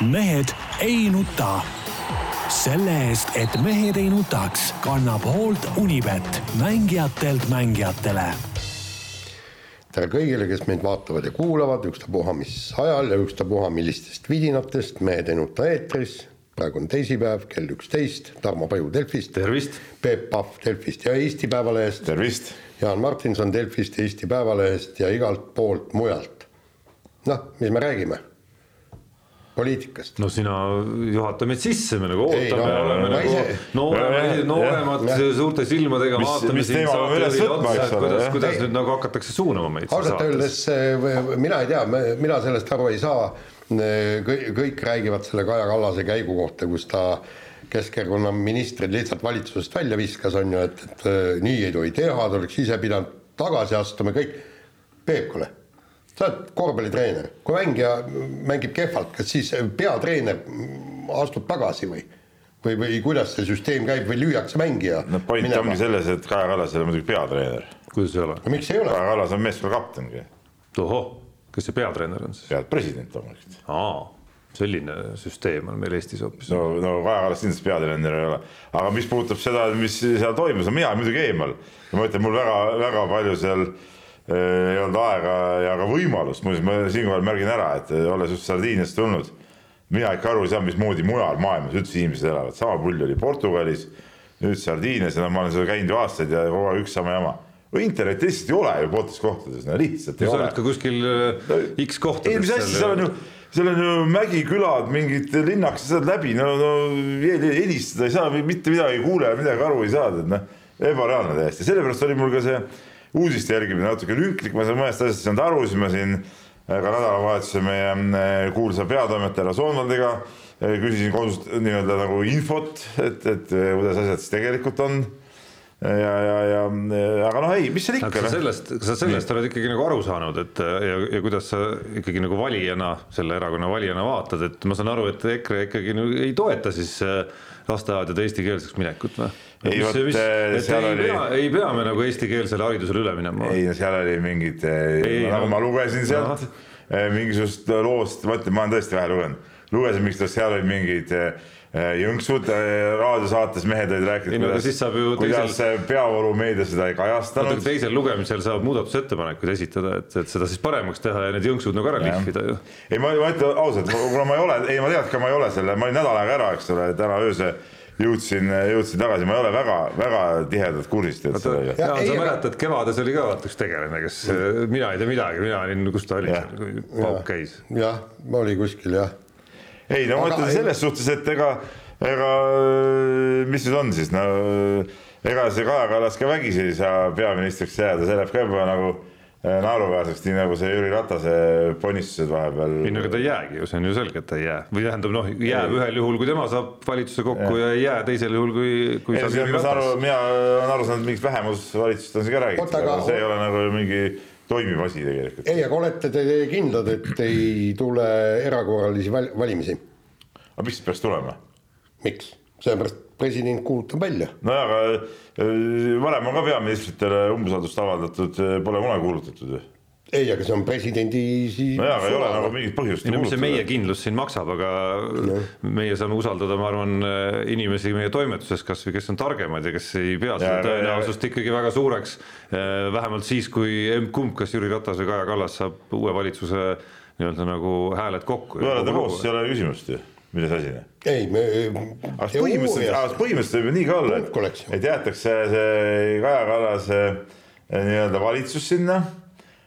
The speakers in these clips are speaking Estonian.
mehed ei nuta. selle eest, et mehed ei nutaks, kannab hoolt Unibet, mängijatelt mängijatele tere kõigile, kes meid vaatavad ja kuulavad, ükstapuha mis ajal ja ükstapuha millistest vidinatest, Mehed ei nuta eetris. praegu on teisipäev, kell üksteist, Tarmo Paju Delfist. tervist. Peep Pahv Delfist ja Eesti Päevalehest. tervist. Jaan Martinson Delfist, Eesti Päevalehest ja igalt poolt mujalt. noh, mis me räägime poliitikast. no sina juhata meid sisse, me nagu ootame no, no,, oleme nagu ise- nooremad, nooremad suurte silmadega Mis- vaatame mis siin võtma, otsa, et kuidas, kuidas Ei. nüüd nagu hakatakse suunama meid ausalt öeldes eh, mina ei tea, mina sellest aru ei saa. kõik, kõik räägivad selle Kaja Kallase käigu kohta, kus ta Keskerakonna ministrid lihtsalt valitsusest välja viskas, on ju, et, et eh, nii ei tohi teha, ta oleks ise pidanud tagasi astuma, kõik. Peep, kuule, sa oled korvpallitreener, kui mängija mängib kehvalt, kas siis peatreener astub tagasi või? või, või kuidas see süsteem käib või lüüakse mängija no point ongi selles, et Kaja Kallas ei ole muidugi peatreener. kuidas ei ole? no miks ei ole? Kaja Kallas on meeskonna kaptengi, tohoh, kes see peatreener on siis? president loomulikult. aa, selline süsteem on meil Eestis hoopis. no, no Kaja Kallas kindlasti peatreener ei ole, aga mis puudutab seda, mis seal toimus, no mina olen muidugi eemal. ma ütlen, mul väga-väga palju seal eh, ei olnud aega ja ka võimalust, muuseas ma siinkohal märgin ära, et eh, olles just Sardiiniast tulnud, mina ikka aru ei saa, mismoodi mujal maailmas üldse inimesed elavad, sama pull oli Portugalis, nüüd Sardiinias ja no ma olen seal käinud ju aastaid ja kogu aeg üks sama jama. internetti lihtsalt ei ole ju pooltes kohtades, no lihtsalt ei sa ole oled ka kuskil äh, X kohtades. ei, mis asja, seal on ju, seal on ju mägikülad, mingid linnakesed, saad läbi, no, no helistada ei saa, mitte midagi ei kuule, midagi aru ei saa, et noh, ebareaalne täiesti, sellepärast oli mul ka see uudiste jälgimine natuke lünklik, ma saan mõnest asjast ei saanud aru, siis ma siin ka nädalavahetusel meie äh, kuulsa peatoimetaja Soonvaldiga äh, küsisin kodust nii-öelda nagu infot, et, et äh, kuidas asjad siis tegelikult on ja, ja, ja aga noh, ei, mis seal ikka. kas sa sellest, kas sa sellest oled ikkagi nagu aru saanud, et ja, ja kuidas sa ikkagi nagu valijana, selle erakonna valijana vaatad, et ma saan aru, et EKRE ikkagi nagu ei toeta siis äh, lasteaedade eestikeelseks minekut või? Ei, vot, äh, seal ei oli- ei pea me nagu eestikeelsele haridusele üle minema. ei, seal oli mingid, Ei, nagu ma lugesin sealt eh, mingisugust loost, ma ütlen, ma olen tõesti vähe lugenud, lugesin mingisugust, seal olid mingid jõnksud eh, raadiosaates, mehed olid rääkinud, no aga kuidas siis saab ju kuidas teisel- peavoolumeedia seda ei kajastanud. teisel lugemisel saab muudatusettepanekuid esitada, et, et seda siis paremaks teha ja need jõnksud nagu ära lihvida ju. ei, ma, ma ütlen ausalt, kuna ma ei ole, ei ma tean ka, ma ei ole selle, ma olin nädal aega ära, eks ole, täna öösel jõudsin, jõudsin tagasi, ma ei ole väga-väga tihedalt kursis tead sellega. ja ei, sa aga- mäletad, kevades oli ka vaata üks tegelane, kes mina ei tea midagi, mina olin, kus ta oli pauk käis. jah, oli kuskil jah ei no ma Aga ütlen ei- selles suhtes, et ega, ega mis nüüd on siis, no ega see Kaja Kallas ka vägisi ei saa peaministriks jääda, see läheb ka juba nagu eh, naeruväärseks, nii nagu see Jüri Ratase ponnistused vahepeal. ei no ega ta ei jäägi ju, see on ju selge, et ta ei jää. Või tähendab noh, jääb ühel juhul, kui tema saab valitsuse kokku ja ei jää teisel juhul, kui, kui ei, mina olen aru saanud, mingist vähemusvalitsusest on siin ka räägitud, aga aga- see ei ole nagu mingi toimiv asi tegelikult. ei, aga olete te kindlad, et ei tule erakorralisi val valimisi? aga miks peaks tulema? miks? sellepärast president kuulutab välja. nojah, aga eh, varem on ka peaministritele umbusaldust avaldatud, pole kunagi kuulutatud ju. Ei, aga see on presidendi siis nojah, aga ei ole nagu mingit põhjust ei no mis see meie kindlus siin maksab, aga meie saame usaldada, ma arvan, inimesi meie toimetuses kasvõi, kes on targemad ja kes ei pea seda tõenäosust ikkagi väga suureks. vähemalt siis, kui emb-kumb, kas Jüri Ratas või Kaja Kallas saab uue valitsuse nii-öelda nagu hääled kokku. kui olete koos, ei ole küsimust ju, milles asi ei, me põhimõtteliselt, aga põhimõtteliselt võib ju nii ka olla, et, et jäetakse see Kaja Kallase eh, nii-öelda valitsus sinna,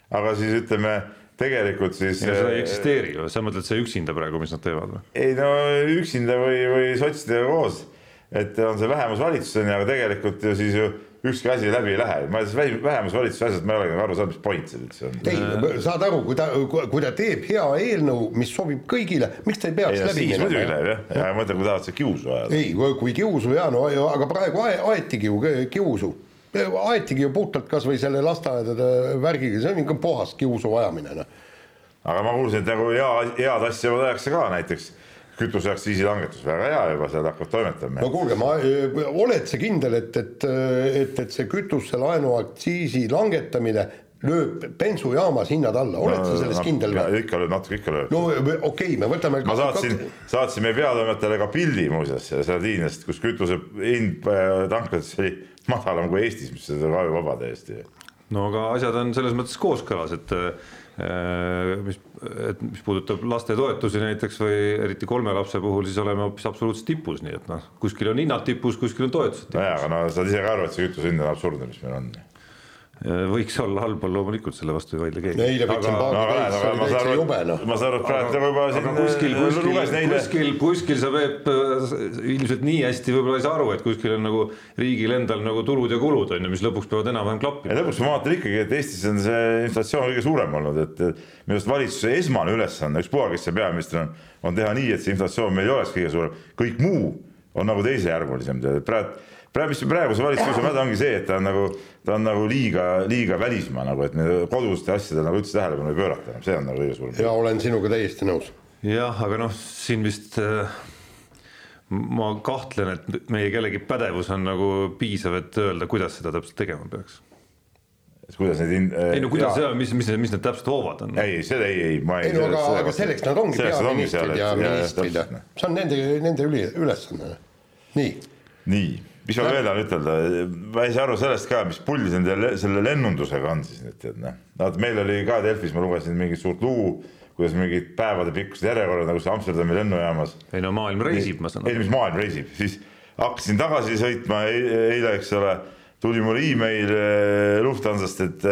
aga siis ütleme, tegelikult siis. seda ei eksisteeri ju, sa mõtled see üksinda praegu, mis nad teevad või? ei no üksinda või, või sotsidega koos, et on see vähemusvalitsus on ju, aga tegelikult ju siis ju ükski asi läbi ei lähe, ma siis vähemusvalitsuse asjast ma ei olegi nagu aru saanud, mis point seal üldse on. ei, saad aru, kui ta, kui ta teeb hea eelnõu, mis sobib kõigile, miks ta ei peaks ei läbi siis muidugi minema? läheb jah, ja ma mõtlen, kui tahad seda kiusu ajada. ei, kui kiusu ja no aga praegu ae- aetigi ju kiusu, aetigi ju puhtalt kasvõi selle lasteaedade värgiga, see on ikka puhas kiusu ajamine noh. aga ma kuulsin, et nagu hea, head asja tehakse ka näiteks kütuseaktsiisi langetus, väga hea juba, seal hakkavad toimetama no kuulge, ma, oled sa kindel, et, et, et, et see kütuselaenu aktsiisi langetamine lööb bensujaamas hinnad alla, oled sa selles kindel või? ikka lööb, natuke ikka lööb no okei okay,, me võtame. ma saatsin, saatsin meie peatoimetajale ka pildi muuseas Sardiiniast, kus kütuse hind äh, tanklates oli madalam kui Eestis, mis on kahjuvaba täiesti. no aga asjad on selles mõttes kooskõlas, et äh, mis, et mis puudutab lastetoetusi näiteks või eriti kolme lapse puhul, siis oleme hoopis absoluutses tipus, nii et noh, kuskil on hinnad tipus, kuskil on toetused tipus. nojah, aga no saad ise ka aru, et see kütuse hind on absurdne, mis meil on. Võiks olla halba, loomulikult selle vastu ei vaidle keegi. eile võtsin aga, paagi täis, see oli täitsa aru, jube noh. ma saan aru, et praegu juba siin kuskil, äh, kuskil kuskil, kuskil sa Peep äh, ilmselt nii hästi võib-olla ei saa aru, et kuskil on nagu riigil endal nagu tulud ja kulud on ju, mis lõpuks peavad enam-vähem ja klappima. lõpuks ma vaatan ikkagi, et Eestis on see inflatsioon kõige suurem olnud, et minu arust valitsuse esmane ülesanne, ükspuha, kes see peaminister on, on teha nii, et see inflatsioon meil ei oleks kõige suurem, kõik muu on nagu teisejärgulisem, praegu praegu, mis praeguse valitsuse häda ongi see, et ta on nagu, ta on nagu liiga, liiga välismaa nagu, et koduste asjadele nagu üldse tähelepanu ei pöörata enam, see on nagu kõige suurem. ja olen sinuga täiesti nõus. jah, aga noh, siin vist äh, ma kahtlen, et meie kellegi pädevus on nagu piisav, et öelda, kuidas seda täpselt tegema peaks. kuidas neid hin-. ei no kuidas, mis, mis, mis need täpsed hoovad on? ei, seda ei, ei, ma ei no aga, aga selleks nad ongi peaministrid ja et- ja- ministrid ja täpselt. see on nende, nende üli- ülesanne. nii, nii, mis ma veel tahan ütelda, ma ei saa aru sellest ka, mis pulli nende, selle lennundusega on siis nüüd tead noh. vaata, meil oli ka Delfis, ma lugesin mingit suurt lugu, kuidas mingid päevadepikkused järjekorrad nagu see Amsterdami lennujaamas. ei no maailm reisib, ma saan ei, aru. mis maailm reisib, siis hakkasin tagasi sõitma eile, eile, eks ole, tuli mulle email eh, Lufthansast, et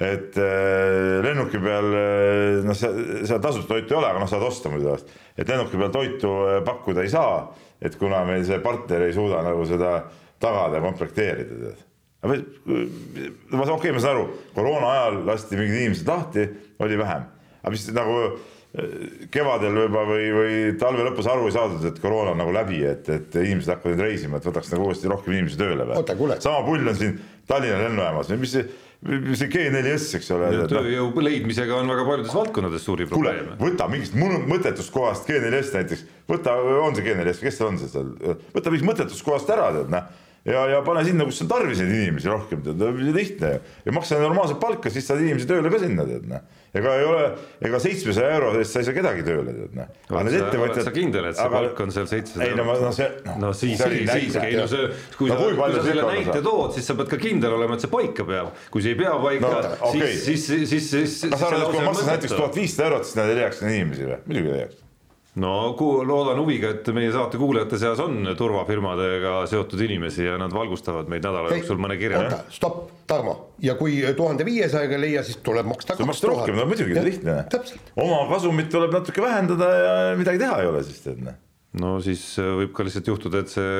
et eh, lennuki peal eh, noh, seal tasuta toitu ei ole, aga noh, saad osta muidu et lennuki peal toitu pakkuda ei saa, et kuna meil see partner ei suuda nagu seda tagada ja komplekteerida, tead. ma saan, okei okay,, ma saan aru, koroona ajal lasti mingid inimesed lahti, oli vähem, aga mis nagu eh, kevadel juba või, või talve lõpus aru ei saadud, et koroona on nagu läbi, et, et inimesed hakkavad reisima, et võtaks nagu uuesti rohkem inimesi tööle või? sama pull on siin Tallinna lennujaamas, mis see, see G4S, eks ole. tööjõu leidmisega on väga paljudes valdkondades suuri probleeme,. võta mingist mõttetust kohast G4S näiteks, võta, on see G4S, kes see on see seal, võta mingist mõttetust kohast ära, tead noh. ja, ja pane sinna, kus on tarvis neid inimesi rohkem, tead, lihtne ju. ja maksa normaalset palka, siis saad inimesi tööle ka sinna, tead noh. ega ei ole, ega seitsmesaja euro eest sa ei saa kedagi tööle, tead noh. oled sa kindel, et see palk on seal seitsesada ei no ma, no see. no siis, siiski, ei no see, kui No sa, kui sa selle näite saab? tood, siis sa pead ka kindel olema, et see paika peab. kui see ei pea paika No, no,, okei. siis, siis, siis, siis, siis. kas sa arvad, et kui ma maksan näiteks tuhat viissada eurot, siis nad ei leiaks neid inimesi või? muidugi ei leiaks. No ku- loodan huviga, et meie saate kuulajate seas on turvafirmadega seotud inimesi ja nad valgustavad meid nädala jooksul mõne kirja. oota, stopp, Tarmo ja kui tuhande viiesajaga ei leia, siis tuleb maksta maksta rohkem, no muidugi, lihtne. täpselt, oma kasumit tuleb natuke vähendada ja midagi teha ei ole siis tead noh. no siis äh, võib ka lihtsalt juhtuda, et see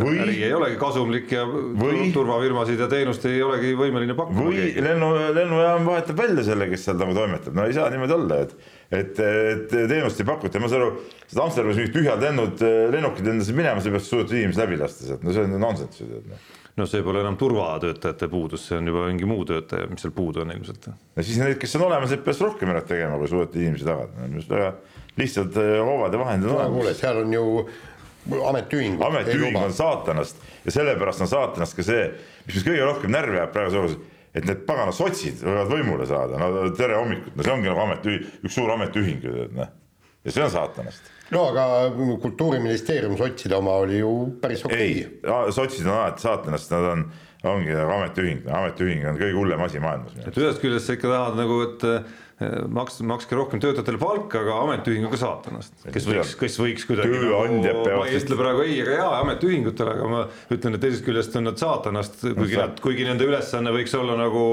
Või- äri ei olegi kasumlik ja Või- turvafirmasid ja teenust ei olegi võimeline pakkuma või lennu, lennujaam vahetab välja selle, kes seal nagu toimetab, no ei saa niimoodi olla, et et, et teenust ei pakuta, ma saan aru, seda Amsterdamis mingid tühjad lennud, lennukid lendasid minema, seepärast suudeti inimesi läbi lasta sealt, no see on nonsenss ju tead noh. no see pole enam turvatöötajate puudus, see on juba mingi muu töötaja, mis seal puudu on ilmselt. ja siis need, kes on olemas, need peaks rohkem ära tegema, kui suudeti inimesi tagada, minu arust väga lihtsalt äh, hoovad ja vahendid on olemas kuule, seal on ju ametiühing. ametiühing on saatanast ja sellepärast on saatanast ka see, mis mind kõige rohkem närvi ajab praeguse olukorras, et need pagana sotsid võivad võimule saada, no tere hommikut, no see ongi nagu ametiühing, üks suur ametiühing ju tead noh. ja see on saatanast. no aga kultuuriministeerium sotside oma oli ju päris okei ei, sotsid on alati saatanast, nad on, ongi nagu ametiühing, ametiühing on kõige hullem asi maailmas. et ühest küljest sa ikka tahad nagu, et maks, makske rohkem töötajatele palka, aga ametiühing on ka saatanast, kes võiks, kes võiks kuidagi Tööandjad nagu, peavad ma ei ütle praegu ei ega jaa ametiühingutele, aga ma ütlen, et teisest küljest on nad saatanast, kuigi sa- nad, kuigi nende ülesanne võiks olla nagu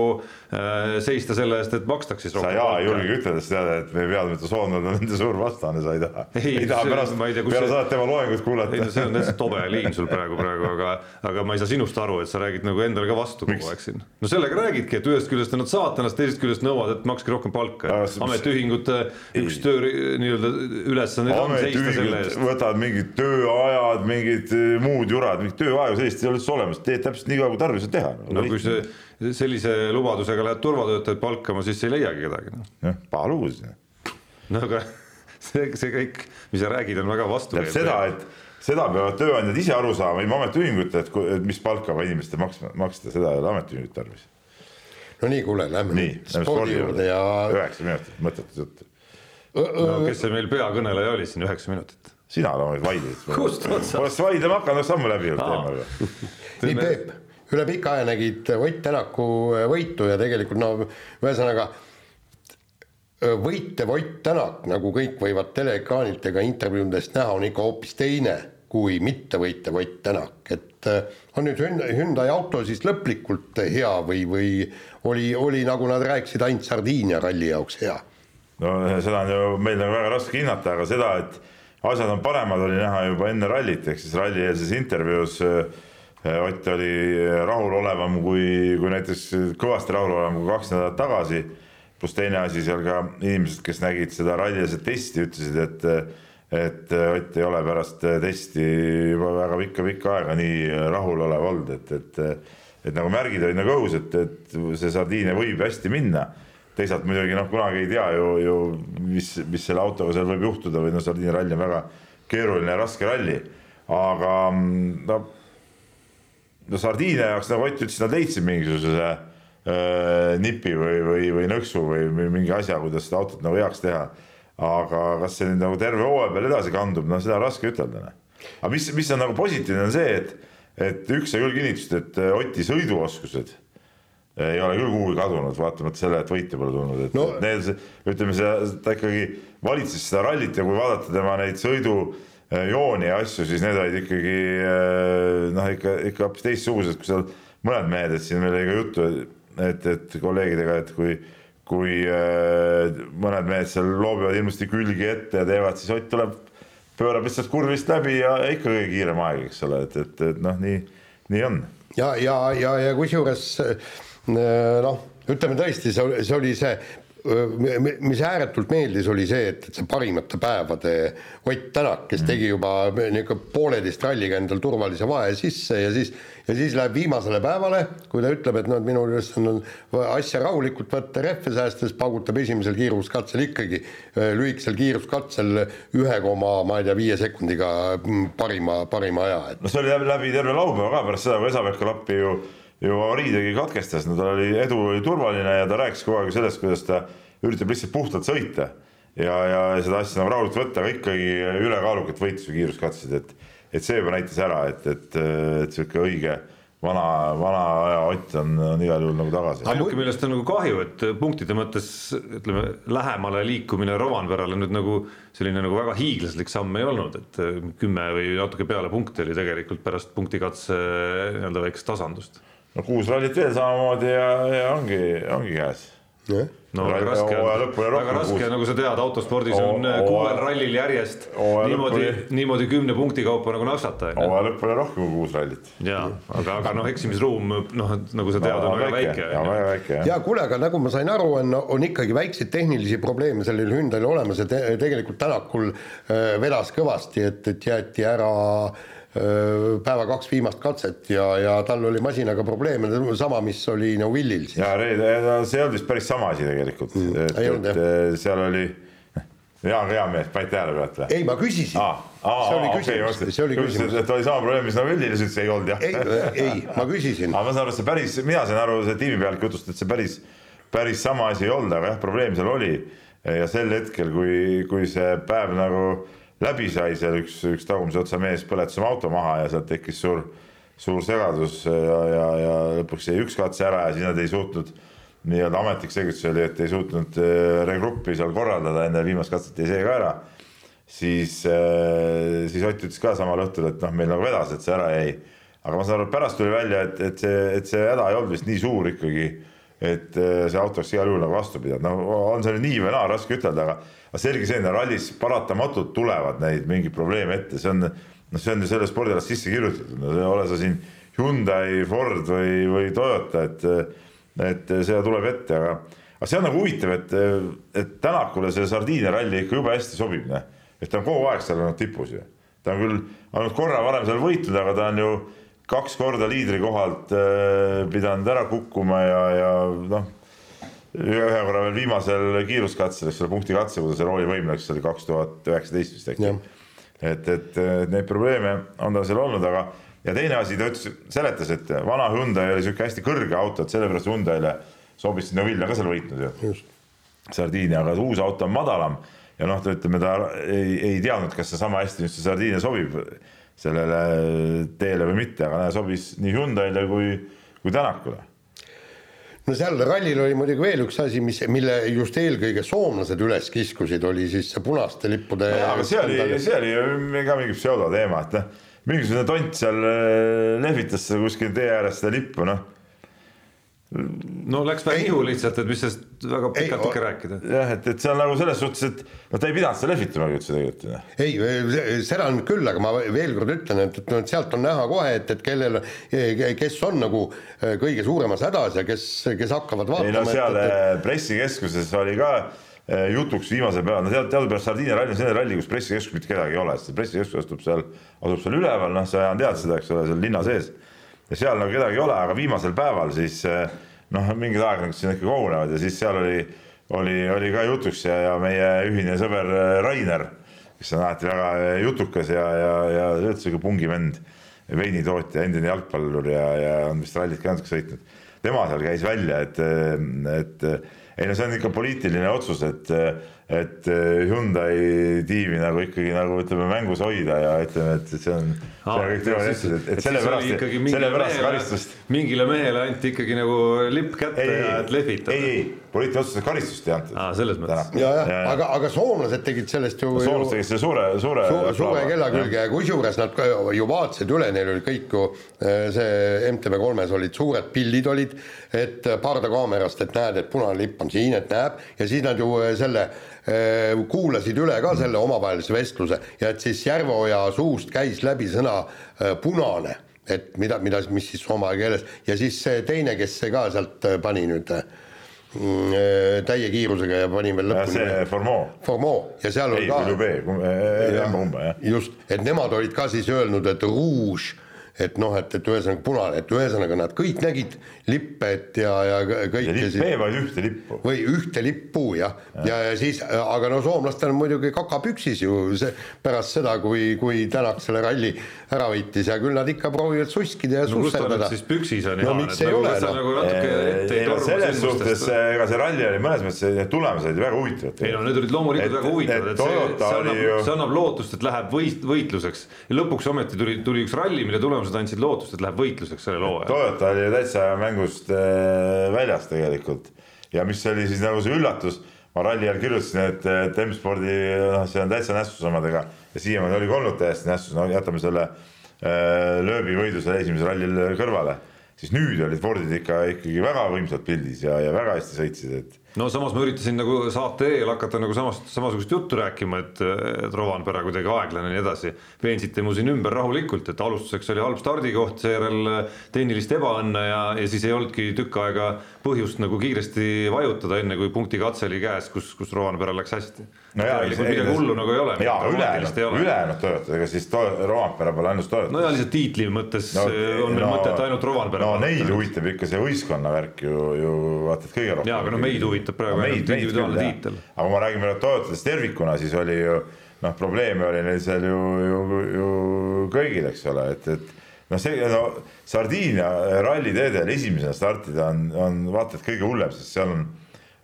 äh, seista selle eest, et makstaks siis sa rohkem jaa ei julge ütelda, sest tead, et meie peaminister Soomlane on nende suur vastane, sa ei taha. Ei, ei taha pärast, ei peale see- saad tema loengut ei kuulata no see on täitsa tobe liin sul praegu, praegu, aga, aga ma ei saa sinust aru, et sa räägid nagu endale ka vastu kogu aeg siin. no sellega räägidki, et ühest küljest on nad saatanast, teisest küljest nõuavad, et makske rohkem palka Aga. see- ametiühingute üks töö nii-öelda ülesandeid on seista selle eest. võtavad mingid tööajad, mingid eh, muud jurad, mingit tööaega sellist ei ole üldse olemas, teed täpselt nii kaua, kui tarvis on teha. no kui see sellise lubadusega lähed turvatöötajaid palkama, siis ei leiagi kedagi noh. jah, siis. no aga see, see kõik, mis sa räägid, on väga vastu. tähendab seda, et seda peavad tööandjad ise aru saama ilma ametiühinguta, et, mis palka oma inimestele maksma, maksta, seda ei ole ametiühingut tarvis. No nii, kuule, lähme nii, lähme spordi juurde ja. üheksa minutit, mõttetut juttu. no kes see meil peakõneleja oli siin üheksa minutit? sina loomulikult vaidlesid. kust otsast? oleks vaidlema hakanud, oleks ammu läbi olnud teemaga. nii, Peep, üle pika aja nägid Ott Tänaku võitu ja tegelikult no ühesõnaga võitev Ott Tänak, nagu kõik võivad teleekraanilt ega intervjuudest näha, on ikka hoopis teine kui mittevõitev Ott Tänak, et on nüüd Hyundai auto siis lõplikult hea või, või oli, oli nagu nad rääkisid, ainult Sardiinia ralli jaoks hea? no seda on ju meil nagu väga raske hinnata, aga seda, et asjad on paremad, oli näha juba enne rallit, ehk siis rallieelses intervjuus Ott oli rahulolevam kui, kui näiteks kõvasti rahulolevam kui kaks nädalat tagasi. pluss teine asi seal ka inimesed, kes nägid seda rallieelset testi, ütlesid, et et Ott ei ole pärast testi juba väga pikka-pikka aega nii rahulolev olnud, et, et et nagu märgid olid nagu õhus, et, et see sardiine võib hästi minna teisalt muidugi noh, kunagi ei tea ju, ju mis, mis selle autoga seal võib juhtuda või noh, Sardiinia ralli on väga keeruline ja raske ralli. aga no, no Sardiinia jaoks nagu Ott ütles, nad leidsid mingisuguse äh, nipi või, või, või nõksu või, või mingi asja, kuidas seda autot nagu heaks teha. Aga kas see nüüd nagu terve hooaja peal edasi kandub, noh, seda on raske ütelda. Noh. aga mis, mis on nagu positiivne, on see, et, et üks sai küll kinnitust, et Oti sõiduoskused ei ole küll kuhugi kadunud, vaatamata selle, et võite pole tulnud, et no. need, ütleme, see, ta ikkagi valitses seda rallit ja kui vaadata tema neid sõidujooni ja asju, siis need olid ikkagi noh, ikka, ikka hoopis teistsugused, kui seal mõned mehed, et siin meil oli ka juttu, et, et kolleegidega, et kui, kui mõned mehed seal loobivad hirmsasti külgi ette ja teevad, siis Ott tuleb, pöörab lihtsalt kurvist läbi ja ikka kõige kiirem aeg, eks ole, et, et, et noh, nii, nii on. ja, ja, ja, ja kusjuures noh, ütleme tõesti, see, see oli see, mis ääretult meeldis, oli see, et, et see parimate päevade Ott Tänak, kes tegi juba niisugune pooleteist ralliga endal turvalise vahe sisse ja siis, ja siis läheb viimasele päevale, kui ta ütleb, et noh, et minu ülesanne on asja rahulikult võtta, rehve säästes, paugutab esimesel kiiruskatsel ikkagi lühikesel kiiruskatsel ühe koma, ma ei tea, viie sekundiga parima, parima aja et.... no see oli läbi, läbi terve laupäeva ka pärast seda, kui Esa-Pekka Lappi ju ju avarii tegi, katkestas, no tal oli, edu oli turvaline ja ta rääkis kogu aeg sellest, kuidas ta üritab lihtsalt puhtalt sõita. ja, ja seda asja nagu rahulikult võtta, aga ikkagi ülekaalukalt võitis ju kiiruskatseid, et, et see juba näitas ära, et, et, et sihuke õige vana, vana aja Ott on, on igal juhul nagu tagasi. ainuke, millest on nagu kahju, et punktide mõttes ütleme, lähemale liikumine Rovanperale nüüd nagu selline nagu väga hiiglaslik samm ei olnud, et kümme või natuke peale punkti oli tegelikult pärast punktikatse nii-öelda väikest tasandust no kuus rallit veel samamoodi ja, ja ongi, ongi käes yeah.. no väga raske, väga raske, kuus... nagu sa tead, autospordis on o kuuel rallil järjest niimoodi, niimoodi kümne punkti kaupa nagu naksata. hooaja lõpp oli rohkem kui kuus rallit. ja, aga, aga noh, eksimisruum noh, nagu sa tead no,, on väga väike. ja väga väike jah. ja kuule, aga nagu ma sain aru, on, on ikkagi väikseid tehnilisi probleeme sellel Hyundai'l olemas ja te, tegelikult Tänakul äh, vedas kõvasti, et, et jäeti ära äh, päeva kaks viimast katset ja, ja tal oli masinaga probleeme, sama, mis oli Neuvillil siis. ja see ei olnud vist päris sama asi tegelikult mm,, et, et seal oli Jaan Reamees, panid tähele pealt või? ei, ma küsisin ah,. Ah, see oli okay, küsimus, see oli küsimus. et oli sama probleem, mis Neuvillil, siis ütles ei olnud jah. ei, ei, ma küsisin. aga ma saan aru, see päris, mina sain aru, see tiimi pealt jutust, et see päris, päris sama asi ei olnud, aga jah, probleem seal oli. ja sel hetkel, kui, kui see päev nagu läbi sai seal üks, üks tagumise otsa mees põletas oma auto maha ja sealt tekkis suur, suur segadus ja, ja, ja lõpuks jäi üks katse ära ja siis nad ei suutnud, nii-öelda ametlik selgitus oli, et ei suutnud äh, regruppi seal korraldada enne viimast katset jäi see ka ära. siis, äh, siis Ott ütles ka samal õhtul, et noh, meil nagu vedas, et see ära jäi. aga ma saan aru, et pärast tuli välja, et, et see, et see häda ei olnud vist nii suur ikkagi, et äh, see auto oleks igal juhul nagu vastu pidanud, no on see nüüd nii või naa, raske ütelda, aga aga selge see, rallis paratamatult tulevad neid mingeid probleeme ette, see on, noh, see on ju selle spordialast sisse kirjutatud, no ole sa siin Hyundai, Ford või, või Toyota, et, et seda tuleb ette, aga, aga see on nagu huvitav, et, et Tänakule see Sardiinia ralli ikka jube hästi sobib, noh. et ta on kogu aeg seal olnud tipus ju. ta on küll ainult korra varem seal võitnud, aga ta on ju kaks korda liidri kohalt äh, pidanud ära kukkuma ja, ja noh ühe korra veel viimasel kiiruskatsel, eks ole, punkti katse, kui ta seal oli võimeline, see oli kaks tuhat üheksateist vist äkki. et, et neid probleeme on tal seal olnud, aga ja teine asi, ta ütles, seletas, et vana Hyundai oli sihuke hästi kõrge auto, et sellepärast Hyundai'le sobis sinna Vilja ka seal võitnud ju. Sardiinia, aga uus auto on madalam ja noh, ütleme ta ei, ei teadnud, kas see sama hästi nüüd see Sardiinia sobib sellele teele või mitte, aga näe, sobis nii Hyundai'le kui, kui Tänakule no seal rallil oli muidugi veel üks asi, mis, mille just eelkõige soomlased üles kiskusid, oli siis see punaste lippude no. aga see oli, see oli ka mingi pseudoteema, et noh, mingisugune tont seal äh, lehvitas kuskil tee ääres seda lippu, noh no läks väga nihu lihtsalt, et mis sellest väga pikalt ikka rääkida. jah, et, et see on nagu selles suhtes, et no ta ei pidanud seda lehvitamagi üldse tegelikult. ei, seda on küll, aga ma veel kord ütlen, et, et sealt on näha kohe, et, et kellel, kes on nagu äh, kõige suuremas hädas ja kes, kes hakkavad vaatama. ei no seal et, et... pressikeskuses oli ka äh, jutuks viimasel päeval, no tead, teadupärast Sardiinia ralli on selline ralli, kus pressikeskus mitte kedagi ei ole, sest pressikeskus astub seal, asub seal üleval, noh, sa tead seda, eks ole, seal linna sees ja seal nagu kedagi ei ole, aga viimasel päeval siis eh, noh, mingid ajakirjanikud sinna ikka kogunevad ja siis seal oli, oli, oli ka jutuks ja, ja meie ühine sõber eh, Rainer, kes on alati väga eh, jutukas ja, ja, ja üldse sihuke pungivend, veinitootja, endine jalgpallur ja, ja on vist rallit ka natuke sõitnud. tema seal käis välja, et, et ei no see on ikka poliitiline otsus, et et äh, Hyundai tiimi nagu ikkagi nagu ütleme mängus hoida ja ütleme, et see on et sellepärast, sellepärast karistust. mingile mehele anti ikkagi nagu lipp kätte ei, ja et lehvitada. ei, ei, poliitiline otsus, karistust ei antud. aa, selles mõttes. ja, ja, ja, aga, aga soomlased tegid sellest ju. soomlased tegid selle suure, suure. suure, suure kella külge ja kusjuures nad ju vaatasid üle, neil oli kõik ju äh, see MTV3-s olid suured pildid olid, et pardakaamerast, et näed, et punane lipp on siin, et näeb ja siis nad ju selle kuulasid üle ka selle omavahelise vestluse ja et siis Järveoja suust käis läbi sõna äh, punane, et mida, mida, mis siis soome keeles ja siis see teine, kes see ka sealt äh, pani nüüd mm, täie kiirusega ja pani veel lõpuni. see Formeau. Formeau ja seal ei, oli ka. just, et nemad olid ka siis öelnud, et rouge et noh, et, et ühesõnaga punane, et ühesõnaga nad kõik nägid lippe, et ja, ja kõike. ja lippe vaid ühte lippu. või ühte lippu jah, ja, ja, ja siis, aga no soomlastel on muidugi kakapüksis ju see pärast seda, kui, kui Tänak selle ralli ära võitis ja küll nad ikka proovivad suskida ja no, susserdada. siis püksis on no, miks ei nagu, ole noh. Nagu ei no selles suhtes, ega see ralli oli mõnes mõttes, need tulemused olid väga huvitavad. ei no need olid loomulikult väga huvitavad, et see, see annab, see annab lootust, et läheb võist, võitluseks ja lõpuks ometi tuli, tuli üks ralli, mille tulemused andsid lootust, et läheb võitluseks selle loo ajal. Toyota oli täitsa mängust äh, väljas tegelikult. Ja mis oli siis nagu see üllatus ma ralli ajal kirjutasin, et, et M-spordi, noh, see on täitsa nässus omadega ja siiamaani oli ka olnud täiesti nässus, no jätame selle äh, lööbivõidu seal esimesel rallil kõrvale, siis nüüd olid Fordid ikka ikkagi väga võimsalt pildis ja, ja väga hästi sõitsid, et no samas ma üritasin nagu saate eel hakata nagu samast, samasugust juttu rääkima, et, et Rovanpera kuidagi aeglane ja nii edasi. veensite mu siin ümber rahulikult, et alustuseks oli halb stardikoht, seejärel tehnilist ebaõnne ja, ja siis ei olnudki tükk aega põhjust nagu kiiresti vajutada, enne kui punkti katse oli käes, kus, kus Rovanperal läks hästi. no jaa, midagi hullu nagu ei ole. jaa, ülejäänud, ülejäänud Toyotad, ega siis Rovanpera pole ainult Toyota. no ja lihtsalt tiitli mõttes no, on meil no, mõtet ainult Rovanpera. no neid huvitab ikka see võistkonna värk ju, ju vaata, et kõige rohkem. jaa, aga no meid huvitab huvitab praegu ainult individuaalne tiitel. aga kui ma räägin veel Toyotadest tervikuna, siis oli ju noh, probleeme oli neil seal ju, ju, ju kõigil, eks ole, et, et noh, see no Sardiinia ralliteedel esimesena startida on, on vaata et kõige hullem, sest seal on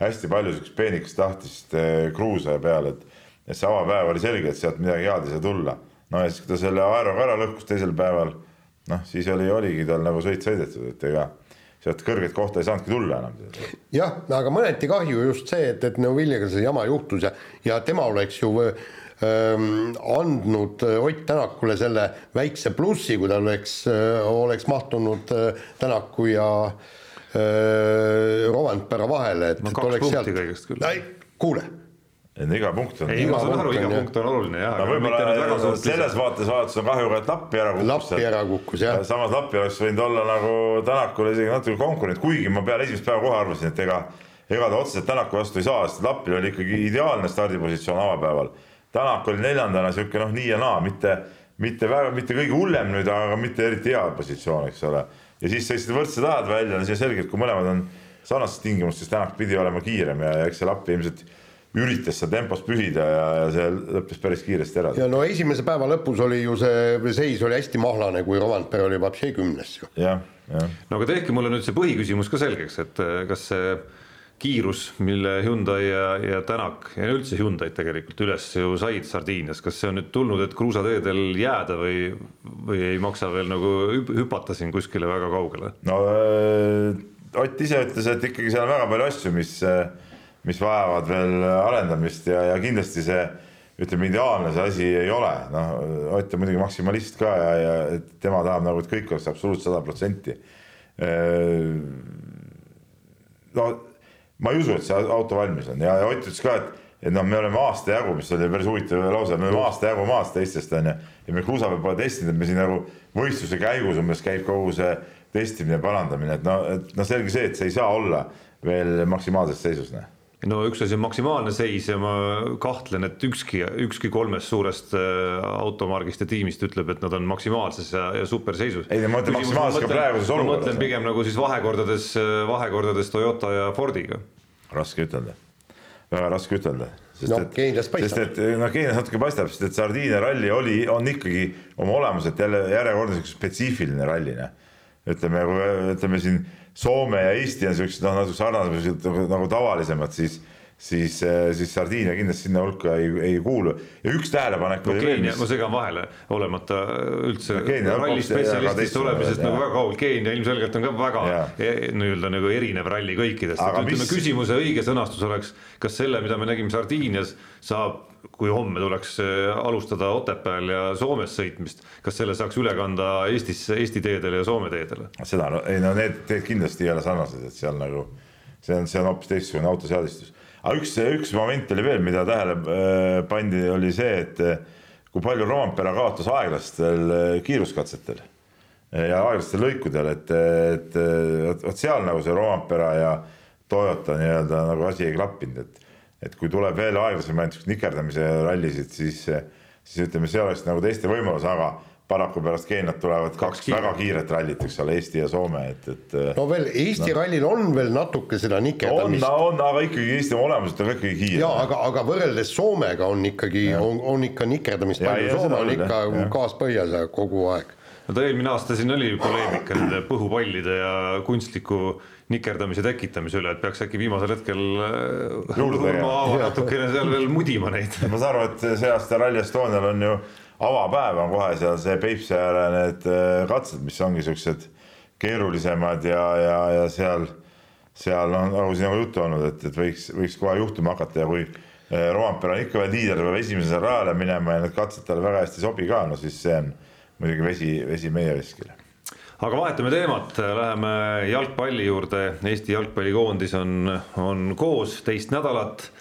hästi palju siukest peenikest tahtist eh, kruusa peal, et, et see avapäev oli selge, et sealt midagi head ei saa tulla. no ja siis, kui ta selle aeroga ära lõhkus teisel päeval, noh, siis oli, oligi tal nagu sõit sõidetud, et ega sealt kõrget kohta ei saanudki tulla enam. jah, aga mõneti kahju just see, et, et Neuvilliga see jama juhtus ja, ja tema oleks ju ähm, andnud Ott Tänakule selle väikse plussi, kui ta oleks oleks mahtunud Tänaku ja äh, Rovanpera vahele, et, et oleks sealt. kuule et iga punkt on. ei, ma saan aru, iga punkt on oluline jah. no võib-olla selles vaates vaadates on kahju ka, et Lappi ära kukkus. Lappi ära kukkus jah. samas Lappi oleks võinud olla nagu Tänakule isegi natuke konkurent, kuigi ma peale esimest päeva kohe arvasin, et ega, ega ta otseselt Tänaku vastu ei saa, sest Lappil oli ikkagi ideaalne stardipositsioon avapäeval. Tänak oli neljandana sihuke noh, nii ja naa, mitte, mitte väga, mitte kõige hullem nüüd, aga mitte eriti hea positsioon, eks ole. ja siis sõitsid võrdsed ajad välja, no see selgelt, kui mõlemad on sarnastes tingimustes, Tänak pidi olema kiirem ja, ja eks see Lappi ilmselt üritas seal tempos pühida ja, ja see lõppes päris kiiresti ära. ja no esimese päeva lõpus oli ju see seis oli hästi mahlane, kui Rovanpera oli vapsi kümnes ju. jah, jah. no aga tehke mulle nüüd see põhiküsimus ka selgeks, et äh, kas see kiirus, mille Hyundai ja, ja Tänak ja üldse Hyundai'd tegelikult üles ju said Sardiinias, kas see on nüüd tulnud, et kruusateedel jääda või, või ei maksa veel nagu hüpata siin kuskile väga kaugele? no äh, Ott ise ütles, et ikkagi seal on väga palju asju, mis, mis vajavad veel arendamist ja, ja kindlasti see ütleme, ideaalne see asi ei ole, noh, Ott on muidugi maksimalist ka ja, ja tema tahab nagu, et kõik oleks absoluutselt sada protsenti. No ma ei usu, et see auto valmis on. Ja, ja Ott ütles ka, et, et noh, me oleme aasta jagu, mis oli päris huvitav lause, me oleme aasta jagu maas teistest onju. ja me kruusa peal pole testinud, et me siin nagu võistluse käigus umbes käib kogu see testimine, parandamine, et no, et noh, selge see, et see ei saa olla veel maksimaalses seisus noh no üks asi on maksimaalne seis ja ma kahtlen, et ükski, ükski kolmest suurest äh, automargist ja tiimist ütleb, et nad on maksimaalses ja, ja superseisus. ei, ma mõtlen maksimaalses ka praeguses olukorras. ma mõtlen pigem nagu siis vahekordades, vahekordades Toyota ja Fordiga. raske ütelda, väga raske ütelda. no Keenias paistab. sest et noh, Keenias natuke paistab, sest et Sardiinia ralli oli, on ikkagi oma olemuselt jälle järjekordne sihuke spetsiifiline ralli, noh. ütleme, ütleme siin Soome ja Eesti on siuksed noh, natuke sarnased nagu, nagu tavalisemad, siis siis, eh, siis Sardiinia kindlasti sinna hulka ei, ei kuulu. ja üks tähelepanek no,. Keenia, ma segan vahele, olemata üldse no, rallispetsialistist olemisest nagu väga kaugel, Keenia ilmselgelt on ka väga e, nii-öelda nagu erinev ralli kõikidest, et ütleme mis... küsimuse õige sõnastus oleks, kas selle, mida me nägime Sardiinias, saab kui homme tuleks äh, alustada Otepääl ja Soomes sõitmist, kas selle saaks üle kanda Eestisse, Eesti teedele ja Soome teedele? seda, no ei no need teed kindlasti ei ole sarnased, et seal nagu see on, see on hoopis teistsugune autoseadistus. Aga üks, üks moment oli veel, mida tähele äh, pandi, oli see, et äh, kui palju Roompere kaotas aeglastel kiiruskatsetel ja aeglastel lõikudel, et, et vot seal nagu see Roompere ja Toyota nii-öelda nagu asi ei klappinud, et et kui tuleb veel aeglasemaid nikerdamise rallisid, siis, siis ütleme, see oleks nagu teiste võimalus, aga paraku pärast Keeniat tulevad kaks, kaks väga kiiret rallit, eks ole, Eesti ja Soome, et, et. no veel Eesti no. rallil on veel natuke seda nikerdamist. on, on, aga ikkagi Eesti olemuselt on ka ikkagi kiire. ja aga, aga võrreldes Soomega on ikkagi, on, on ikka nikerdamist palju, Soome on ikka gaas põhjas kogu aeg. no ta eelmine aasta siin oli poleemika nende põhupallide ja kunstliku nikerdamise tekitamise üle, et peaks äkki viimasel hetkel natukene seal veel mudima neid. ma saan aru, et see aasta Rally Estonial on ju avapäev on kohe seal see Peipsi ääre need äh, katsed, mis ongi siuksed keerulisemad ja, ja, ja seal, seal on nagu siin on juttu olnud, et, et võiks, võiks kohe juhtuma hakata ja kui äh, Rompera on ikka veel liider, peab esimesele rajale minema ja need katsed talle väga hästi ei sobi ka, no siis see on muidugi vesi, vesi meie veskile aga vahetame teemat, läheme jalgpalli juurde, Eesti jalgpallikoondis on, on koos teist nädalat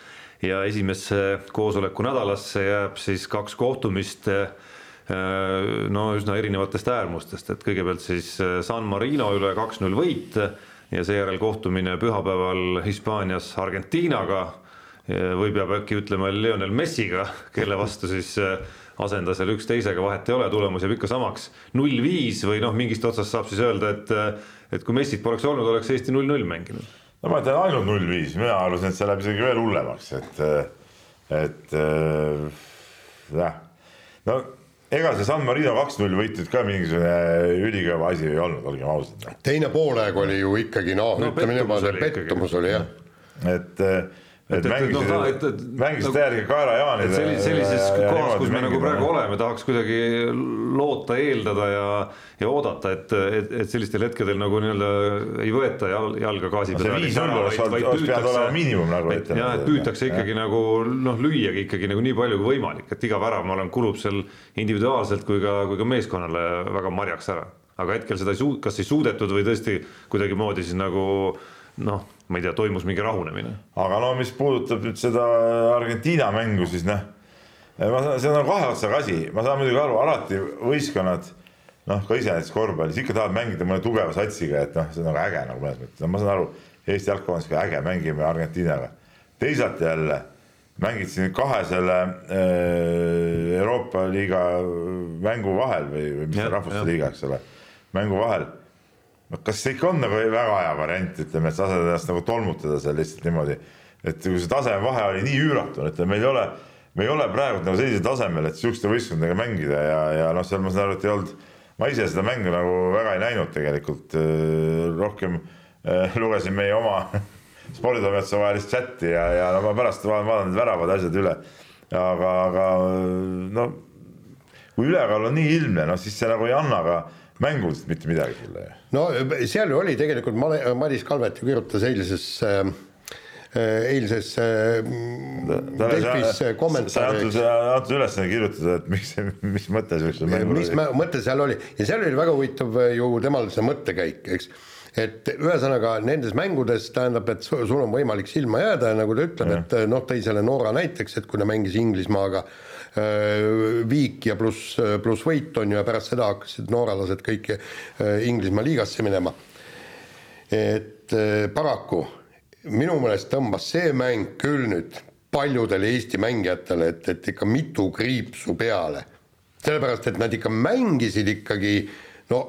ja esimesse koosoleku nädalasse jääb siis kaks kohtumist no üsna erinevatest äärmustest, et kõigepealt siis San Marino üle kaks-null võit ja seejärel kohtumine pühapäeval Hispaanias Argentiinaga või peab äkki ütlema Lionel Messiga, kelle vastu siis asenda seal üks teisega, vahet ei ole, tulemus jääb ikka samaks. null viis või noh, mingist otsast saab siis öelda, et, et kui Messit poleks olnud, oleks Eesti null-null mänginud. No ma ütlen ainult null viis, mina arvasin, et see läheb isegi veel hullemaks, et, et jah, no ega see San Marino kaks-null võit nüüd ka mingisugune ülikõva asi ei olnud, olgem ausad. teine poolaeg oli ju ikkagi no, no ütleme niimoodi, pettumus oli jah. et et, et mängisid no,, mängisid täielikke kaerajaani. sellises kohas, kus me nagu praegu oleme, tahaks kuidagi loota, eeldada ja, ja oodata, et, et, et sellistel hetkedel nagu nii-öelda ei võeta jalga gaasi peale. see viis-null oleks pidanud olema miinimum nagu jah, et püütakse ikkagi nagu noh, lüüagi ikkagi nagu nii palju kui võimalik, et iga värav, ma olen, kulub seal individuaalselt kui ka, kui ka meeskonnale väga marjaks ära. aga hetkel seda ei suu-, kas ei suudetud või tõesti kuidagimoodi siis nagu noh ma ei tea, toimus mingi rahunemine. aga no mis puudutab nüüd seda Argentiina mängu, siis noh, ma saan, see on nagu kahe otsaga asi, ma saan muidugi aru, alati võistkonnad noh, ka ise näiteks korvpallis ikka tahavad mängida mõne tugeva satsiga, et noh, see on nagu äge nagu mõnes mõttes, no ma saan aru, Eesti jalgpall on sihuke äge, mängime Argentiinaga. teisalt jälle mängid siin kahe selle äh, Euroopa liiga mängu vahel või, või mis see rahvuste liiga, eks ole, mängu vahel no kas see ikka on nagu väga hea variant, ütleme, et sa lased ennast nagu tolmutada seal lihtsalt niimoodi et kui see tasemevahe oli nii üüratu, et meil ei ole, me ei ole praegu nagu sellisel tasemel, et sihukeste võistkondadega mängida ja, ja noh, seal ma saan aru, et ei olnud, ma ise seda mängu nagu väga ei näinud tegelikult, rohkem äh, lugesin meie oma sporditoimetuse vahelist chati ja, ja no ma pärast vaatan need väravad, asjad üle. aga, aga no kui ülekaal on nii ilmne, noh siis see nagu ei anna ka mängudest mitte midagi sulle. no seal ju oli tegelikult, Madis Kalvet ju kirjutas eilses äh, eilses Delfis kommentaaris. sa antud ülesanne kirjutada, et miks, mis mõte sul mängul oli? mis mõte seal oli ja seal oli väga huvitav ju temal see mõttekäik, eks et ühesõnaga nendes mängudes tähendab, et sul on võimalik silma jääda ja nagu ta ütleb, et noh, tõi selle Norra näiteks, et kui ta mängis Inglismaaga äh, viik ja pluss, pluss võit on ju ja pärast seda hakkasid norralased kõik äh, Inglismaa liigasse minema. et äh, paraku minu meelest tõmbas see mäng küll nüüd paljudele Eesti mängijatele, et, et ikka mitu kriipsu peale. sellepärast, et nad ikka mängisid ikkagi no